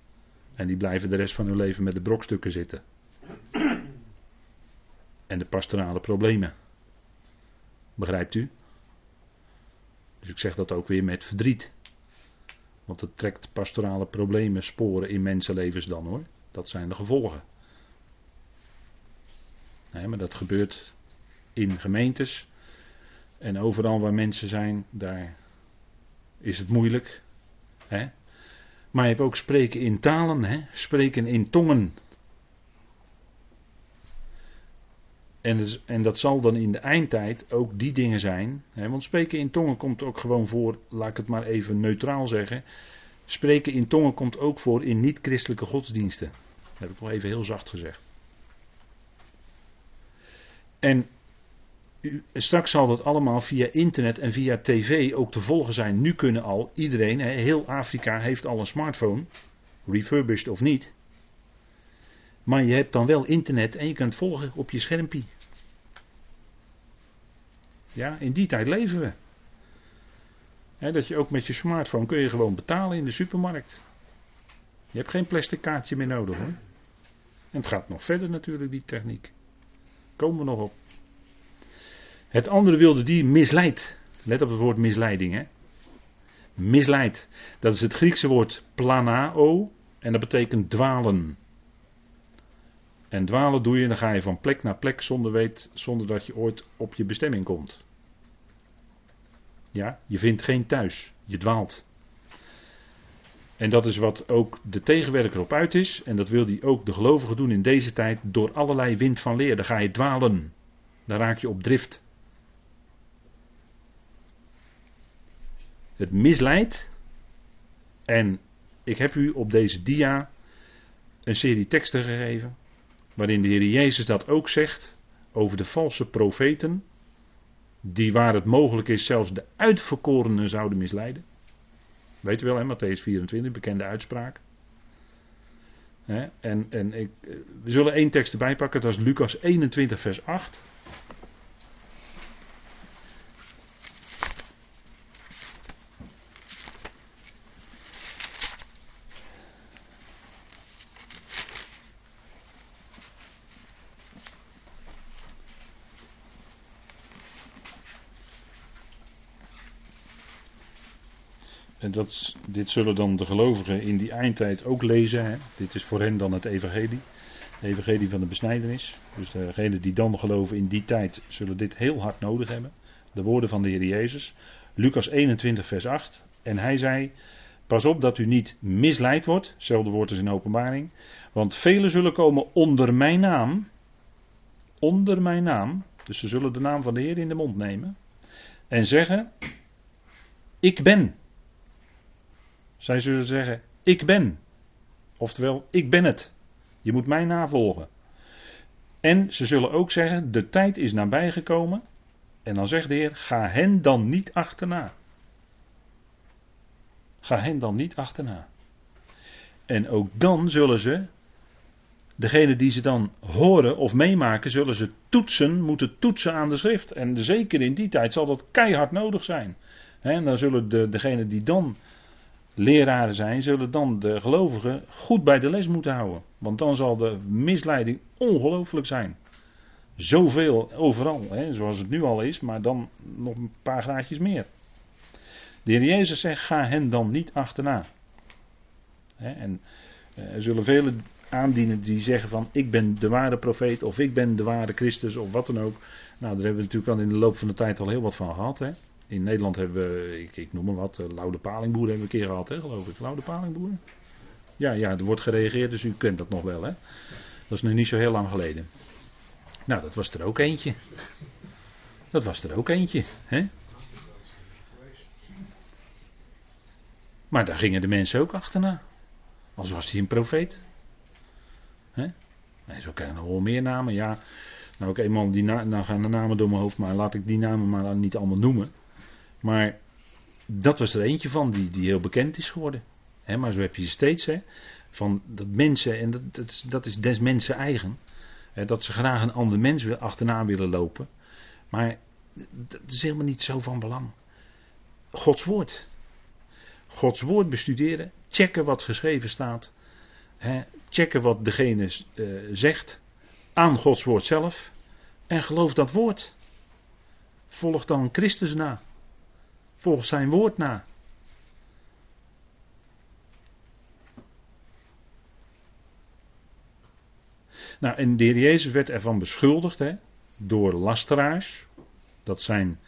En die blijven de rest van hun leven met de brokstukken zitten. En de pastorale problemen. Begrijpt u? Dus ik zeg dat ook weer met verdriet. Want het trekt pastorale problemen, sporen in mensenlevens dan hoor. Dat zijn de gevolgen. Nee, maar dat gebeurt in gemeentes. En overal waar mensen zijn, daar is het moeilijk. Hè? Maar je hebt ook spreken in talen, hè? spreken in tongen. En, en, dat zal dan in de eindtijd ook die dingen zijn. Hè? Want spreken in tongen komt ook gewoon voor, laat ik het maar even neutraal zeggen. Spreken in tongen komt ook voor in niet-christelijke godsdiensten. Dat heb ik nog even heel zacht gezegd. En straks zal dat allemaal via internet en via tv ook te volgen zijn. Nu kunnen al iedereen, heel Afrika heeft al een smartphone, refurbished of niet. Maar je hebt dan wel internet en je kunt volgen op je schermpje. Ja, in die tijd leven we. dat je ook met je smartphone kun je gewoon betalen in de supermarkt. Je hebt geen plastic kaartje meer nodig hoor. En het gaat nog verder natuurlijk, die techniek. Komen we nog op. Het andere wilde die misleidt. Let op het woord misleiding. Hè? Misleid. Dat is het Griekse woord planao. En dat betekent dwalen. En dwalen doe je, dan ga je van plek naar plek zonder, weet, zonder dat je ooit op je bestemming komt. Ja, je vindt geen thuis. Je dwaalt. En dat is wat ook de tegenwerker op uit is. En dat wil hij ook de gelovigen doen in deze tijd door allerlei wind van leer. Dan ga je dwalen. Dan raak je op drift. Het misleidt. En ik heb u op deze dia een serie teksten gegeven. Waarin de Heer Jezus dat ook zegt over de valse profeten. Die waar het mogelijk is zelfs de uitverkorenen zouden misleiden. Weet u wel, hè, Matthäus 24, bekende uitspraak. en en ik, we zullen één tekst erbij pakken, dat is Lucas 21, vers 8. Dat, dit zullen dan de gelovigen in die eindtijd ook lezen. Hè. Dit is voor hen dan het evangelie. Het evangelie van de besnijdenis. Dus degenen die dan geloven in die tijd zullen dit heel hard nodig hebben. De woorden van de Heer Jezus. Lucas 21 vers 8. En hij zei, pas op dat u niet misleid wordt, hetzelfde woord als in openbaring, want velen zullen komen onder mijn naam, onder mijn naam, dus ze zullen de naam van de Heer in de mond nemen, en zeggen, ik ben. Zij zullen zeggen, ik ben. Oftewel, ik ben het. Je moet mij navolgen. En ze zullen ook zeggen, de tijd is nabijgekomen. En dan zegt de Heer, ga hen dan niet achterna. Ga hen dan niet achterna. En ook dan zullen ze, degene die ze dan horen of meemaken, zullen ze toetsen, moeten toetsen aan de schrift. En zeker in die tijd zal dat keihard nodig zijn. En dan zullen de, degenen die dan leraren zijn, zullen dan de gelovigen goed bij de les moeten houden. Want dan zal de misleiding ongelooflijk zijn. Zoveel overal, hè, zoals het nu al is, maar dan nog een paar graadjes meer. De heer Jezus zegt, ga hen dan niet achterna. en eh, er zullen velen aandienen die zeggen van ik ben de ware profeet of ik ben de ware Christus of wat dan ook. Nou, daar hebben we natuurlijk al in de loop van de tijd al heel wat van gehad. Hè. In Nederland hebben we, ik, noem maar wat, uh, Laude Palingboeren hebben we een keer gehad, hè, geloof ik. Laude Palingboeren? Ja, ja, er wordt gereageerd, dus u kent dat nog wel. Hè. Dat is nu niet zo heel lang geleden. Nou, dat was er ook eentje. Dat was er ook eentje. Hè? Maar daar gingen de mensen ook achterna. Als was hij een profeet. Hè? Nee, zo kennen nog wel meer namen. Ja, nou ook eenmaal die nou gaan de namen door mijn hoofd, maar laat ik die namen maar niet allemaal noemen. Maar dat was er eentje van die, die heel bekend is geworden. Maar zo heb je steeds, hè, van dat mensen, en dat, dat, is, des mensen eigen, dat ze graag een ander mens achterna willen lopen. Maar dat is helemaal niet zo van belang. Gods woord. Gods woord bestuderen, checken wat geschreven staat, checken wat degene uh, zegt, aan Gods woord zelf, en geloof dat woord. Volg dan Christus na. Volg zijn woord na. Nou, en de heer Jezus werd ervan beschuldigd hè, door lasteraars. Dat zijn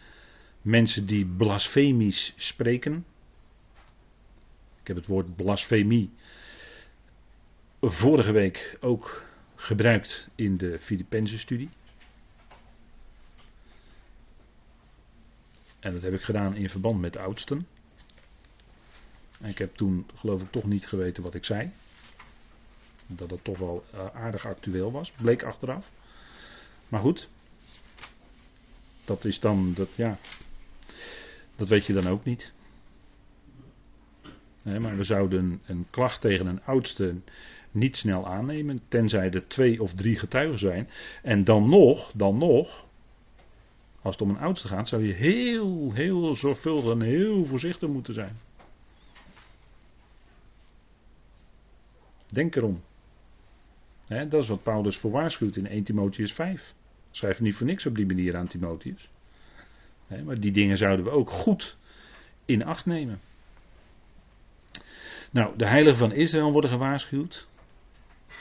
mensen die blasfemisch spreken. Ik heb het woord blasfemie vorige week ook gebruikt in de Filippense studie. En dat heb ik gedaan in verband met de oudsten. En ik heb toen geloof ik toch niet geweten wat ik zei. Dat het toch wel eh, aardig actueel was. Bleek achteraf. Maar goed. Dat is dan, dat ja. Dat weet je dan ook niet. maar we zouden een klacht tegen een oudste niet snel aannemen. Tenzij er twee of drie getuigen zijn. En dan nog, dan nog. Als het om een oudste gaat, zou je heel, heel zorgvuldig en heel voorzichtig moeten zijn. Denk erom. dat is wat Paulus voor waarschuwt in 1 Timotheus 5. Schrijf niet voor niks op die manier aan Timotheus. maar die dingen zouden we ook goed in acht nemen. Nou, de heiligen van Israël worden gewaarschuwd.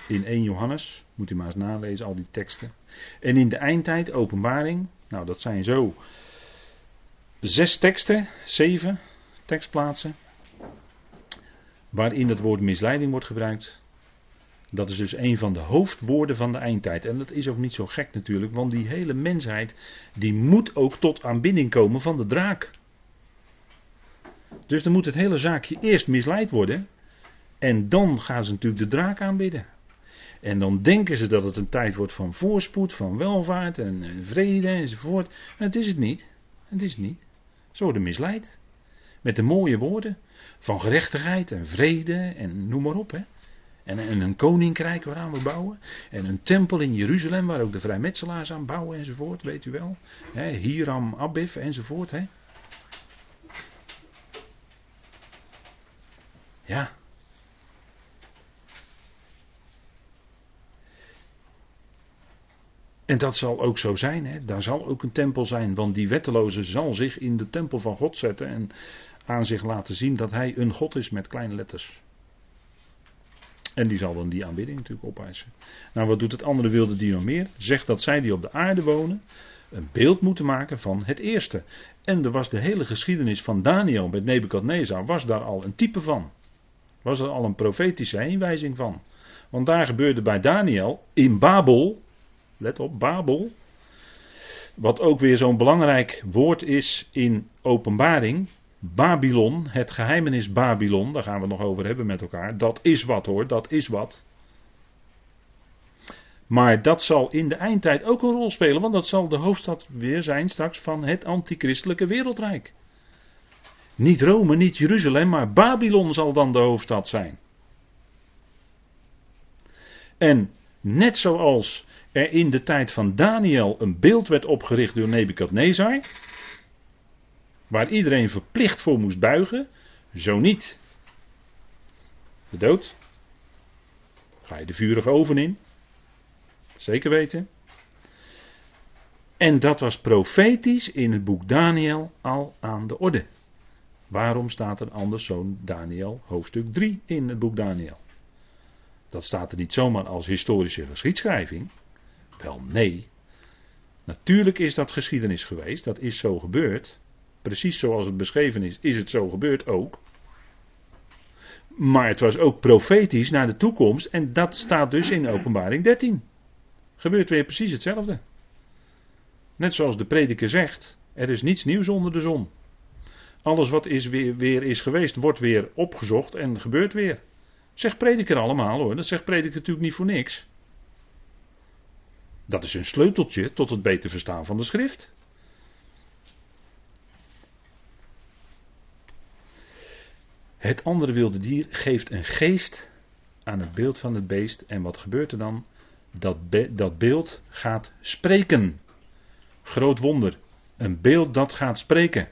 In 1 Johannes, moet u maar eens nalezen, al die teksten. En in de eindtijd, openbaring, nou dat zijn zo zes teksten, zeven tekstplaatsen, waarin het woord misleiding wordt gebruikt. Dat is dus een van de hoofdwoorden van de eindtijd. En dat is ook niet zo gek natuurlijk, want die hele mensheid, die moet ook tot aanbinding komen van de draak. Dus dan moet het hele zaakje eerst misleid worden. En dan gaan ze natuurlijk de draak aanbidden. En dan denken ze dat het een tijd wordt van voorspoed, van welvaart en, vrede enzovoort. En het is het niet. Het is het niet. Ze worden misleid. Met de mooie woorden van gerechtigheid en vrede en noem maar op. Hè. En, en, een koninkrijk waaraan we bouwen. En een tempel in Jeruzalem waar ook de vrijmetselaars aan bouwen enzovoort, weet u wel. Hè, Hiram Abif enzovoort. Hè. Ja, En dat zal ook zo zijn. Hè? Daar zal ook een tempel zijn. Want die wetteloze zal zich in de tempel van God zetten. En aan zich laten zien dat hij een God is met kleine letters. En die zal dan die aanbidding natuurlijk opeisen. Nou, wat doet het andere wilde die nog meer? Zegt dat zij die op de aarde wonen. een beeld moeten maken van het eerste. En er was de hele geschiedenis van Daniel met Nebukadnezar, was daar al een type van. Was er al een profetische heenwijzing van. Want daar gebeurde bij Daniel in Babel, let op, Babel, wat ook weer zo'n belangrijk woord is in openbaring. Babylon, het geheimenis Babylon, daar gaan we het nog over hebben met elkaar. Dat is wat hoor, dat is wat. Maar dat zal in de eindtijd ook een rol spelen, want dat zal de hoofdstad weer zijn straks van het antichristelijke wereldrijk. Niet Rome, niet Jeruzalem, maar Babylon zal dan de hoofdstad zijn. En net zoals er in de tijd van Daniel een beeld werd opgericht door Nebukadnezar, waar iedereen verplicht voor moest buigen, zo niet. De dood. Ga je de vurige oven in? Zeker weten. En dat was profetisch in het boek Daniel al aan de orde. Waarom staat er anders zo'n Daniel hoofdstuk 3 in het boek Daniel? Dat staat er niet zomaar als historische geschiedschrijving. Wel nee. Natuurlijk is dat geschiedenis geweest, dat is zo gebeurd. Precies zoals het beschreven is, is het zo gebeurd ook. Maar het was ook profetisch naar de toekomst en dat staat dus in openbaring 13. Gebeurt weer precies hetzelfde. Net zoals de prediker zegt, er is niets nieuws onder de zon. Alles wat is weer, weer is geweest, wordt weer opgezocht en gebeurt weer. Zegt prediker allemaal hoor, dat zegt prediker natuurlijk niet voor niks. Dat is een sleuteltje tot het beter verstaan van de schrift. Het andere wilde dier geeft een geest aan het beeld van het beest. En wat gebeurt er dan? Dat, dat beeld gaat spreken. Groot wonder. Een beeld dat gaat spreken.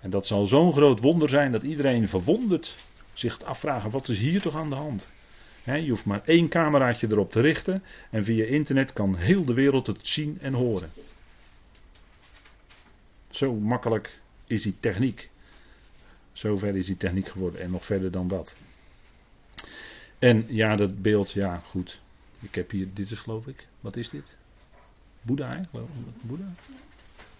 En dat zal zo'n groot wonder zijn dat iedereen verwonderd zich afvragen: wat is hier toch aan de hand? Je hoeft maar één cameraatje erop te richten en via internet kan heel de wereld het zien en horen. Zo makkelijk is die techniek. Zo ver is die techniek geworden en nog verder dan dat. En ja, dat beeld, ja, goed. Ik heb hier, dit is geloof ik, wat is dit? Boeddha, hè? Boeddha?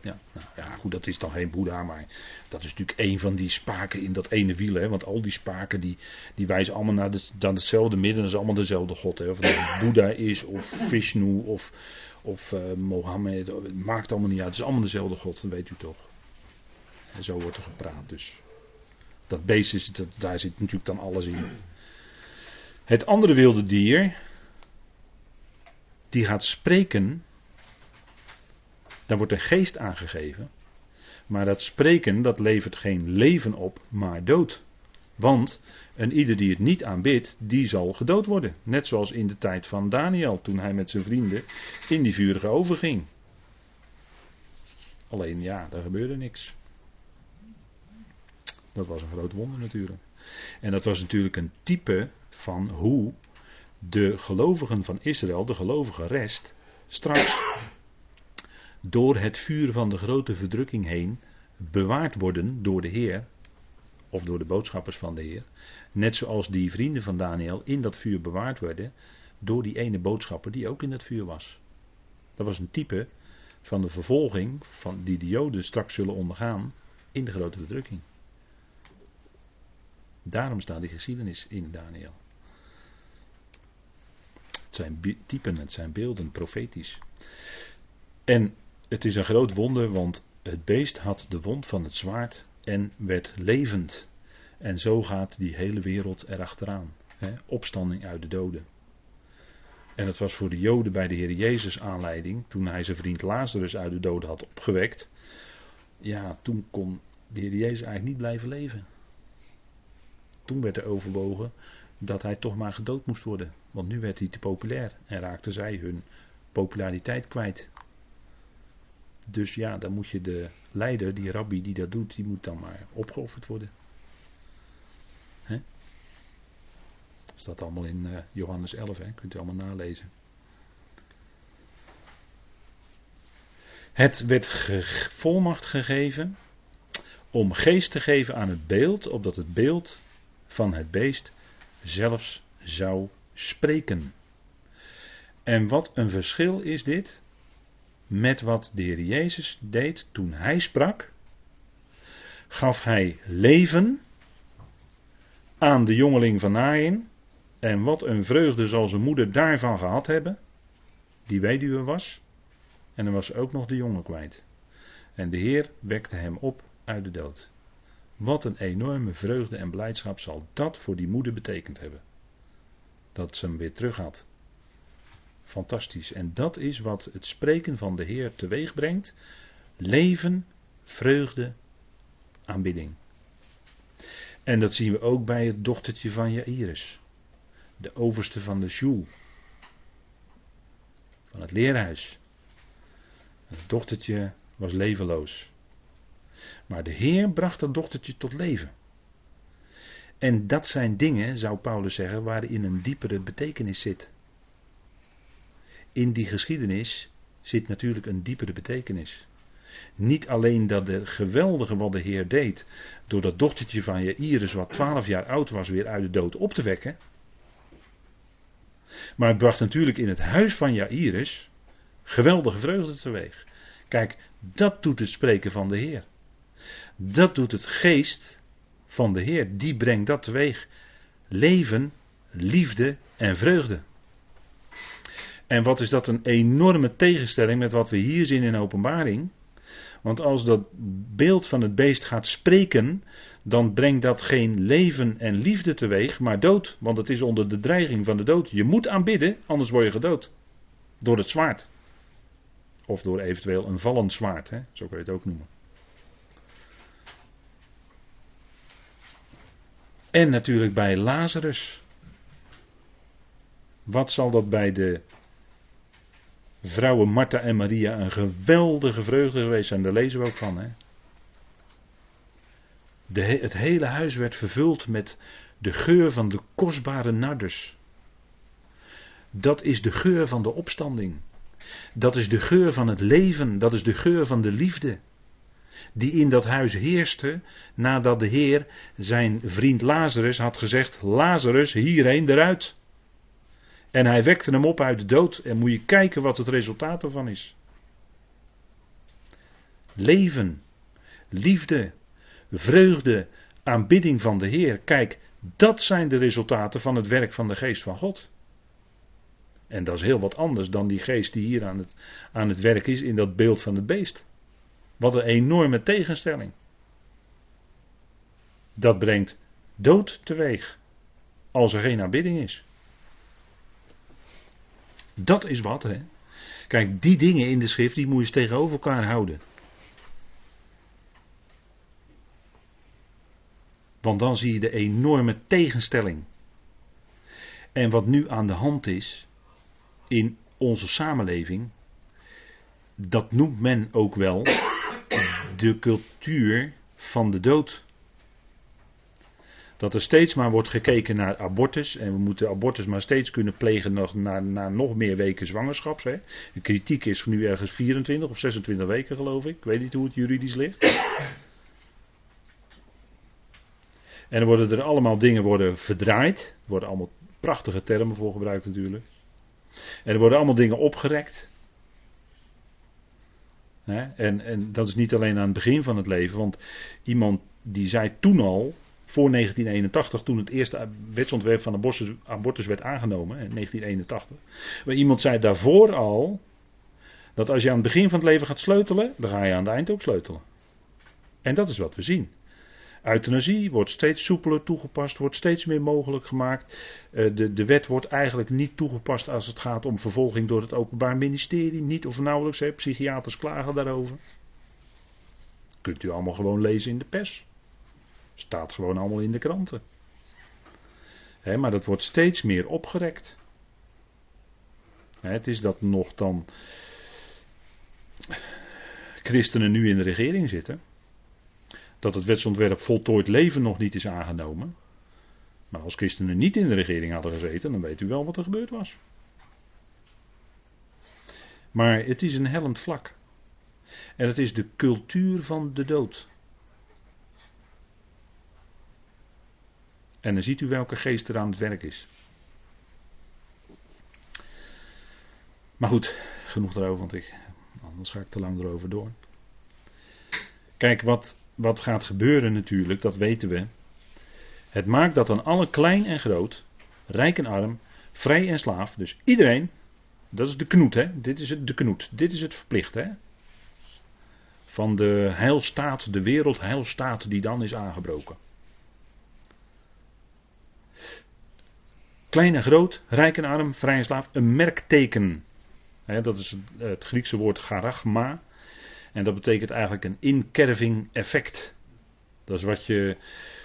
Ja, nou, ja, goed, dat is dan geen Boeddha, maar dat is natuurlijk een van die spaken in dat ene wiel. Hè, want al die spaken die, die wijzen allemaal naar, de, hetzelfde midden, dat is allemaal dezelfde God. Hè, of het Boeddha is, of Vishnu, of, of uh, Mohammed, het maakt allemaal niet uit. Het is allemaal dezelfde God, dat weet u toch. En zo wordt er gepraat, dus. Dat beest, is, dat, daar zit natuurlijk dan alles in. Het andere wilde dier, die gaat spreken daar wordt een geest aangegeven. Maar dat spreken, dat levert geen leven op, maar dood. Want een ieder die het niet aanbidt, die zal gedood worden. Net zoals in de tijd van Daniel, toen hij met zijn vrienden in die vurige oven ging. Alleen ja, daar gebeurde niks. Dat was een groot wonder natuurlijk. En dat was natuurlijk een type van hoe de gelovigen van Israël, de gelovige rest, straks door het vuur van de grote verdrukking heen bewaard worden door de Heer, of door de boodschappers van de Heer, net zoals die vrienden van Daniel in dat vuur bewaard werden door die ene boodschapper die ook in dat vuur was. Dat was een type van de vervolging van die de Joden straks zullen ondergaan in de grote verdrukking. Daarom staat die geschiedenis in Daniel. Het zijn typen, het zijn beelden, profetisch. En het is een groot wonder, want het beest had de wond van het zwaard en werd levend. En zo gaat die hele wereld erachteraan. Hè? Opstanding uit de doden. En het was voor de Joden bij de Heer Jezus aanleiding, toen hij zijn vriend Lazarus uit de doden had opgewekt. Ja, toen kon de Heer Jezus eigenlijk niet blijven leven. Toen werd er overwogen dat hij toch maar gedood moest worden. Want nu werd hij te populair en raakten zij hun populariteit kwijt. Dus ja, dan moet je de leider, die rabbi die dat doet, die moet dan maar opgeofferd worden. Hè? Dat staat allemaal in uh, Johannes 11, hè? kunt u allemaal nalezen. Het werd volmacht gegeven om geest te geven aan het beeld, opdat het beeld van het beest zelfs zou spreken. En wat een verschil is dit met wat de Heer Jezus deed toen hij sprak. Gaf hij leven aan de jongeling van Nain. En wat een vreugde zal zijn moeder daarvan gehad hebben. Die weduwe was. En er was ook nog de jongen kwijt. En de Heer wekte hem op uit de dood. Wat een enorme vreugde en blijdschap zal dat voor die moeder betekend hebben. Dat ze hem weer terug had. Fantastisch. En dat is wat het spreken van de Heer teweeg brengt. Leven, vreugde, aanbidding. En dat zien we ook bij het dochtertje van Jairus. De overste van de Sjoel. Van het leerhuis. Het dochtertje was levenloos. Maar de Heer bracht dat dochtertje tot leven. En dat zijn dingen, zou Paulus zeggen, waarin een diepere betekenis zit. In die geschiedenis zit natuurlijk een diepere betekenis. Niet alleen dat de geweldige wat de Heer deed, door dat dochtertje van Jairus, wat twaalf jaar oud was, weer uit de dood op te wekken. Maar het bracht natuurlijk in het huis van Jairus geweldige vreugde teweeg. Kijk, dat doet het spreken van de Heer. Dat doet het geest van de Heer. Die brengt dat teweeg. Leven, liefde en vreugde. En wat is dat een enorme tegenstelling met wat we hier zien in openbaring. Want als dat beeld van het beest gaat spreken, dan brengt dat geen leven en liefde teweeg, maar dood. Want het is onder de dreiging van de dood. Je moet aanbidden, anders word je gedood. Door het zwaard. Of door eventueel een vallend zwaard, hè? zo kun je het ook noemen. En natuurlijk bij Lazarus. Wat zal dat bij de vrouwen Martha en Maria een geweldige vreugde geweest zijn? Daar lezen we ook van. Hè? De, het hele huis werd vervuld met de geur van de kostbare nardus. Dat is de geur van de opstanding. Dat is de geur van het leven. Dat is de geur van de liefde die in dat huis heerste nadat de Heer zijn vriend Lazarus had gezegd: Lazarus, hierheen eruit. En hij wekte hem op uit de dood. En moet je kijken wat het resultaat ervan is. Leven, liefde, vreugde, aanbidding van de Heer. Kijk, dat zijn de resultaten van het werk van de geest van God. En dat is heel wat anders dan die geest die hier aan het, aan het werk is in dat beeld van het beest. Wat een enorme tegenstelling. Dat brengt dood teweeg. Als er geen aanbidding is. Dat is wat, hè. Kijk, die dingen in de schrift, die moet je eens tegenover elkaar houden. Want dan zie je de enorme tegenstelling. En wat nu aan de hand is in onze samenleving, dat noemt men ook wel de cultuur van de dood. Dat er steeds maar wordt gekeken naar abortus. En we moeten abortus maar steeds kunnen plegen nog, na, na nog meer weken zwangerschaps. Hè. De kritiek is nu ergens 24 of 26 weken geloof ik. Ik weet niet hoe het juridisch ligt. En er worden er allemaal dingen worden verdraaid. Er worden allemaal prachtige termen voor gebruikt natuurlijk. En er worden allemaal dingen opgerekt. En, en dat is niet alleen aan het begin van het leven, want iemand die zei toen al, voor 1981, toen het eerste wetsontwerp van abortus, werd aangenomen, in 1981. Maar iemand zei daarvoor al, dat als je aan het begin van het leven gaat sleutelen, dan ga je aan het eind ook sleutelen. En dat is wat we zien. Euthanasie wordt steeds soepeler toegepast, wordt steeds meer mogelijk gemaakt. Eh, de, de wet wordt eigenlijk niet toegepast als het gaat om vervolging door het Openbaar Ministerie. Niet of nauwelijks, hè. psychiaters klagen daarover. Kunt u allemaal gewoon lezen in de pers. Staat gewoon allemaal in de kranten. Maar dat wordt steeds meer opgerekt. Het is dat nog dan christenen nu in de regering zitten dat het wetsontwerp voltooid leven nog niet is aangenomen. Maar als christenen niet in de regering hadden gezeten, dan weet u wel wat er gebeurd was. Maar het is een hellend vlak. En het is de cultuur van de dood. En dan ziet u welke geest er aan het werk is. Maar goed, genoeg daarover, want ik Anders ga ik te lang erover door. Kijk, wat, wat gaat gebeuren natuurlijk, dat weten we. Het maakt dat dan alle klein en groot, rijk en arm, vrij en slaaf, dus iedereen, dat is de knoet, hè? Dit is het, de knoet, dit is het verplicht, hè? Van de heilstaat, de wereldheilstaat die dan is aangebroken. Klein en groot, rijk en arm, vrij en slaaf, een merkteken. dat is het Griekse woord charagma. En dat betekent eigenlijk een inkerving effect. Dat is wat je.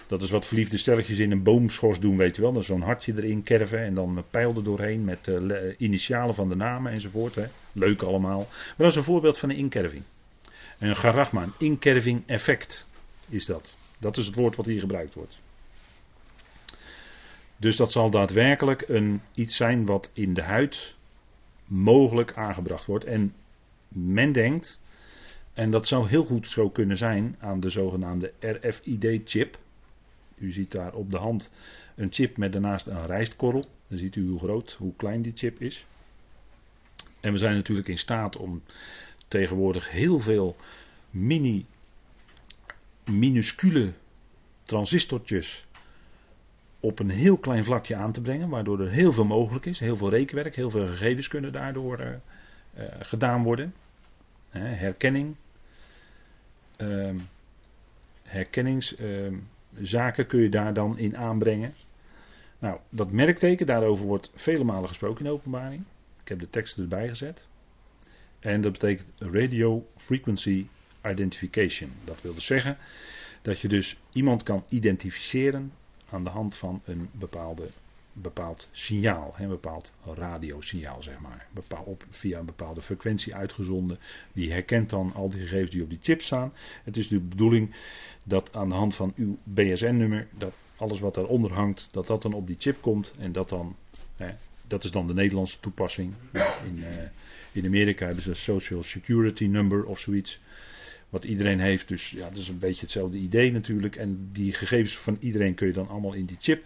Dat is wat verliefde stelletjes in een boomschors doen, weet je wel. Dan zo'n hartje erin kerven en dan pijl er doorheen met de initialen van de namen enzovoort. Leuk allemaal. Maar dat is een voorbeeld van een inkerving. Een charagma, een inkerving effect is dat. Dat is het woord wat hier gebruikt wordt. Dus dat zal daadwerkelijk een, iets zijn wat in de huid mogelijk aangebracht wordt. En men denkt, en dat zou heel goed zo kunnen zijn aan de zogenaamde RFID-chip. U ziet daar op de hand een chip met daarnaast een rijstkorrel. Dan ziet u hoe groot, hoe klein die chip is. En we zijn natuurlijk in staat om tegenwoordig heel veel mini, minuscule transistortjes op een heel klein vlakje aan te brengen, waardoor er heel veel mogelijk is, heel veel rekenwerk, heel veel gegevens kunnen daardoor uh, uh, gedaan worden. herkenning, uh, herkenningszaken kun je daar dan in aanbrengen. Nou, dat merkteken, daarover wordt vele malen gesproken in de openbaring. Ik heb de teksten erbij gezet. En dat betekent Radio Frequency Identification. Dat wil dus zeggen dat je dus iemand kan identificeren aan de hand van een bepaalde, bepaald signaal, een bepaald radiosignaal, zeg maar. Op, via een bepaalde frequentie uitgezonden. Die herkent dan al die gegevens die op die chip staan. Het is de bedoeling dat aan de hand van uw BSN-nummer, dat alles wat daaronder hangt, dat dat dan op die chip komt en dat dan, hè, dat is dan de Nederlandse toepassing. In, uh, in Amerika hebben ze een Social Security Number of zoiets. Wat iedereen heeft. Dus ja, dat is een beetje hetzelfde idee natuurlijk. En die gegevens van iedereen kun je dan allemaal in die chip.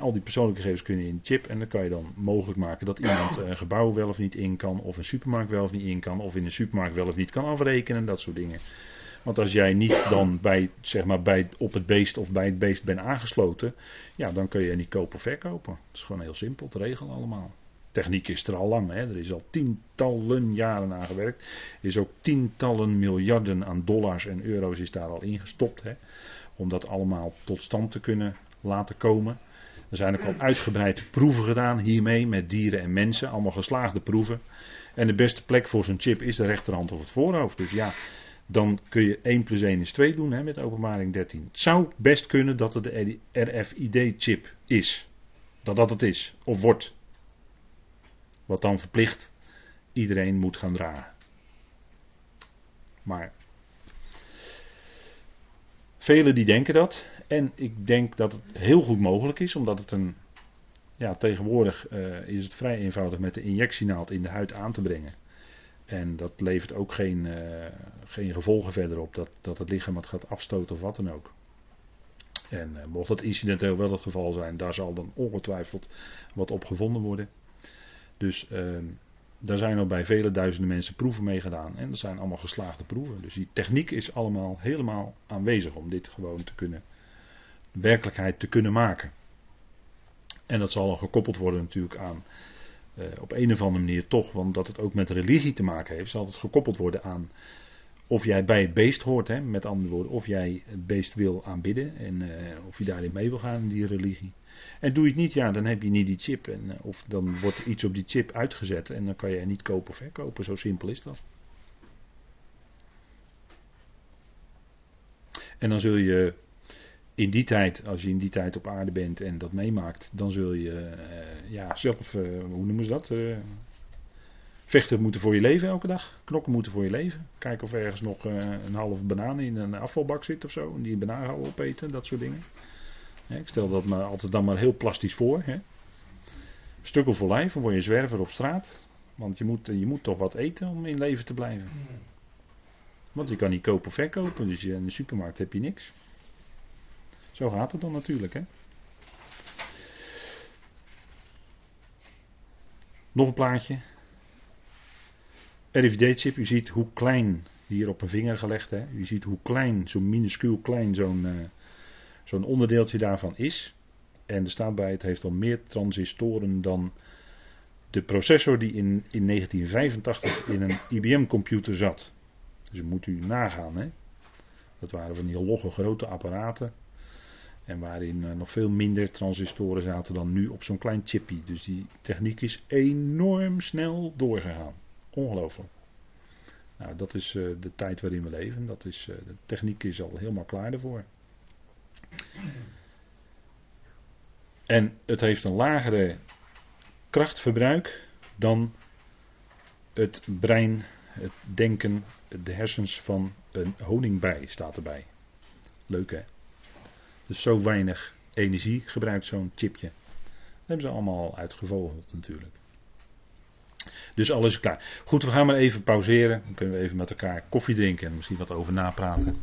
al die persoonlijke gegevens kun je in de chip. En dan kan je dan mogelijk maken dat iemand een gebouw wel of niet in kan. Of een supermarkt wel of niet in kan. Of in een supermarkt wel of niet kan afrekenen. Dat soort dingen. Want als jij niet dan bij, zeg maar, bij, op het beest of bij het beest bent aangesloten. Ja, dan kun je niet kopen of verkopen. Dat is gewoon heel simpel te regelen allemaal. Techniek is er al lang, hè. er is al tientallen jaren aan gewerkt. Er is ook tientallen miljarden aan dollars en euro's is daar al ingestopt. Hè, om dat allemaal tot stand te kunnen laten komen. Er zijn ook al uitgebreide proeven gedaan hiermee met dieren en mensen, allemaal geslaagde proeven. En de beste plek voor zo'n chip is de rechterhand of het voorhoofd. Dus ja, dan kun je 1 plus 1 is 2 doen hè, met openbaring 13. Het zou best kunnen dat het de RFID-chip is. Dat dat het is, of wordt. Wat dan verplicht iedereen moet gaan dragen. Maar velen die denken dat. En ik denk dat het heel goed mogelijk is, omdat het een. Ja, tegenwoordig uh, is het vrij eenvoudig met de injectienaald in de huid aan te brengen. En dat levert ook geen, uh, geen gevolgen verder op dat, dat het lichaam het gaat afstoten of wat dan ook. En uh, mocht dat incidenteel wel het geval zijn, daar zal dan ongetwijfeld wat op gevonden worden. Dus uh, daar zijn al bij vele duizenden mensen proeven mee gedaan. En dat zijn allemaal geslaagde proeven. Dus die techniek is allemaal helemaal aanwezig om dit gewoon te kunnen, werkelijkheid te kunnen maken. En dat zal al gekoppeld worden natuurlijk aan, uh, op een of andere manier toch, want dat het ook met religie te maken heeft, zal het gekoppeld worden aan of jij bij het beest hoort, hè, met andere woorden, of jij het beest wil aanbidden en uh, of je daarin mee wil gaan in die religie. En doe je het niet, ja, dan heb je niet die chip. En, eh, of dan wordt iets op die chip uitgezet en dan kan je niet kopen of verkopen. Zo simpel is dat. En dan zul je in die tijd, als je in die tijd op aarde bent en dat meemaakt, dan zul je uh, ja, zelf, hoe noemen ze dat? Vechten moeten voor je leven elke dag. Knokken moeten voor je leven. Kijken of ergens nog een halve banaan in een afvalbak zit of zo. En die banaan gaan opeten, dat soort dingen. Ik stel dat me altijd dan maar heel plastisch voor. Hè. Stukkel voor lijf, dan word je zwerver op straat. Want je moet, je moet toch wat eten om in leven te blijven. Want je kan niet kopen of verkopen, dus in de supermarkt heb je niks. Zo gaat het dan natuurlijk. Hè. Nog een plaatje. RFID-chip, u ziet hoe klein, hier op een vinger gelegd, hè, u ziet hoe klein, zo minuscuul klein zo'n uh, zo'n onderdeeltje daarvan is. En er staat bij, het heeft al meer transistoren dan de processor die in, in 1985 in een IBM-computer zat. Dus dat moet u nagaan. Hè? Dat waren van die logge grote apparaten. En waarin uh, nog veel minder transistoren zaten dan nu op zo'n klein chipje. Dus die techniek is enorm snel doorgegaan. Ongelooflijk. Nou, dat is uh, de tijd waarin we leven. Dat is, uh, de techniek is al helemaal klaar daarvoor. En het heeft een lagere krachtverbruik dan het brein, het denken, de hersens van een honingbij staat erbij. Leuk hè? Dus zo weinig energie gebruikt zo'n chipje. Dat hebben ze allemaal uitgevogeld natuurlijk. Dus alles is klaar. Goed, we gaan maar even pauzeren. Dan kunnen we even met elkaar koffie drinken en misschien wat over napraten.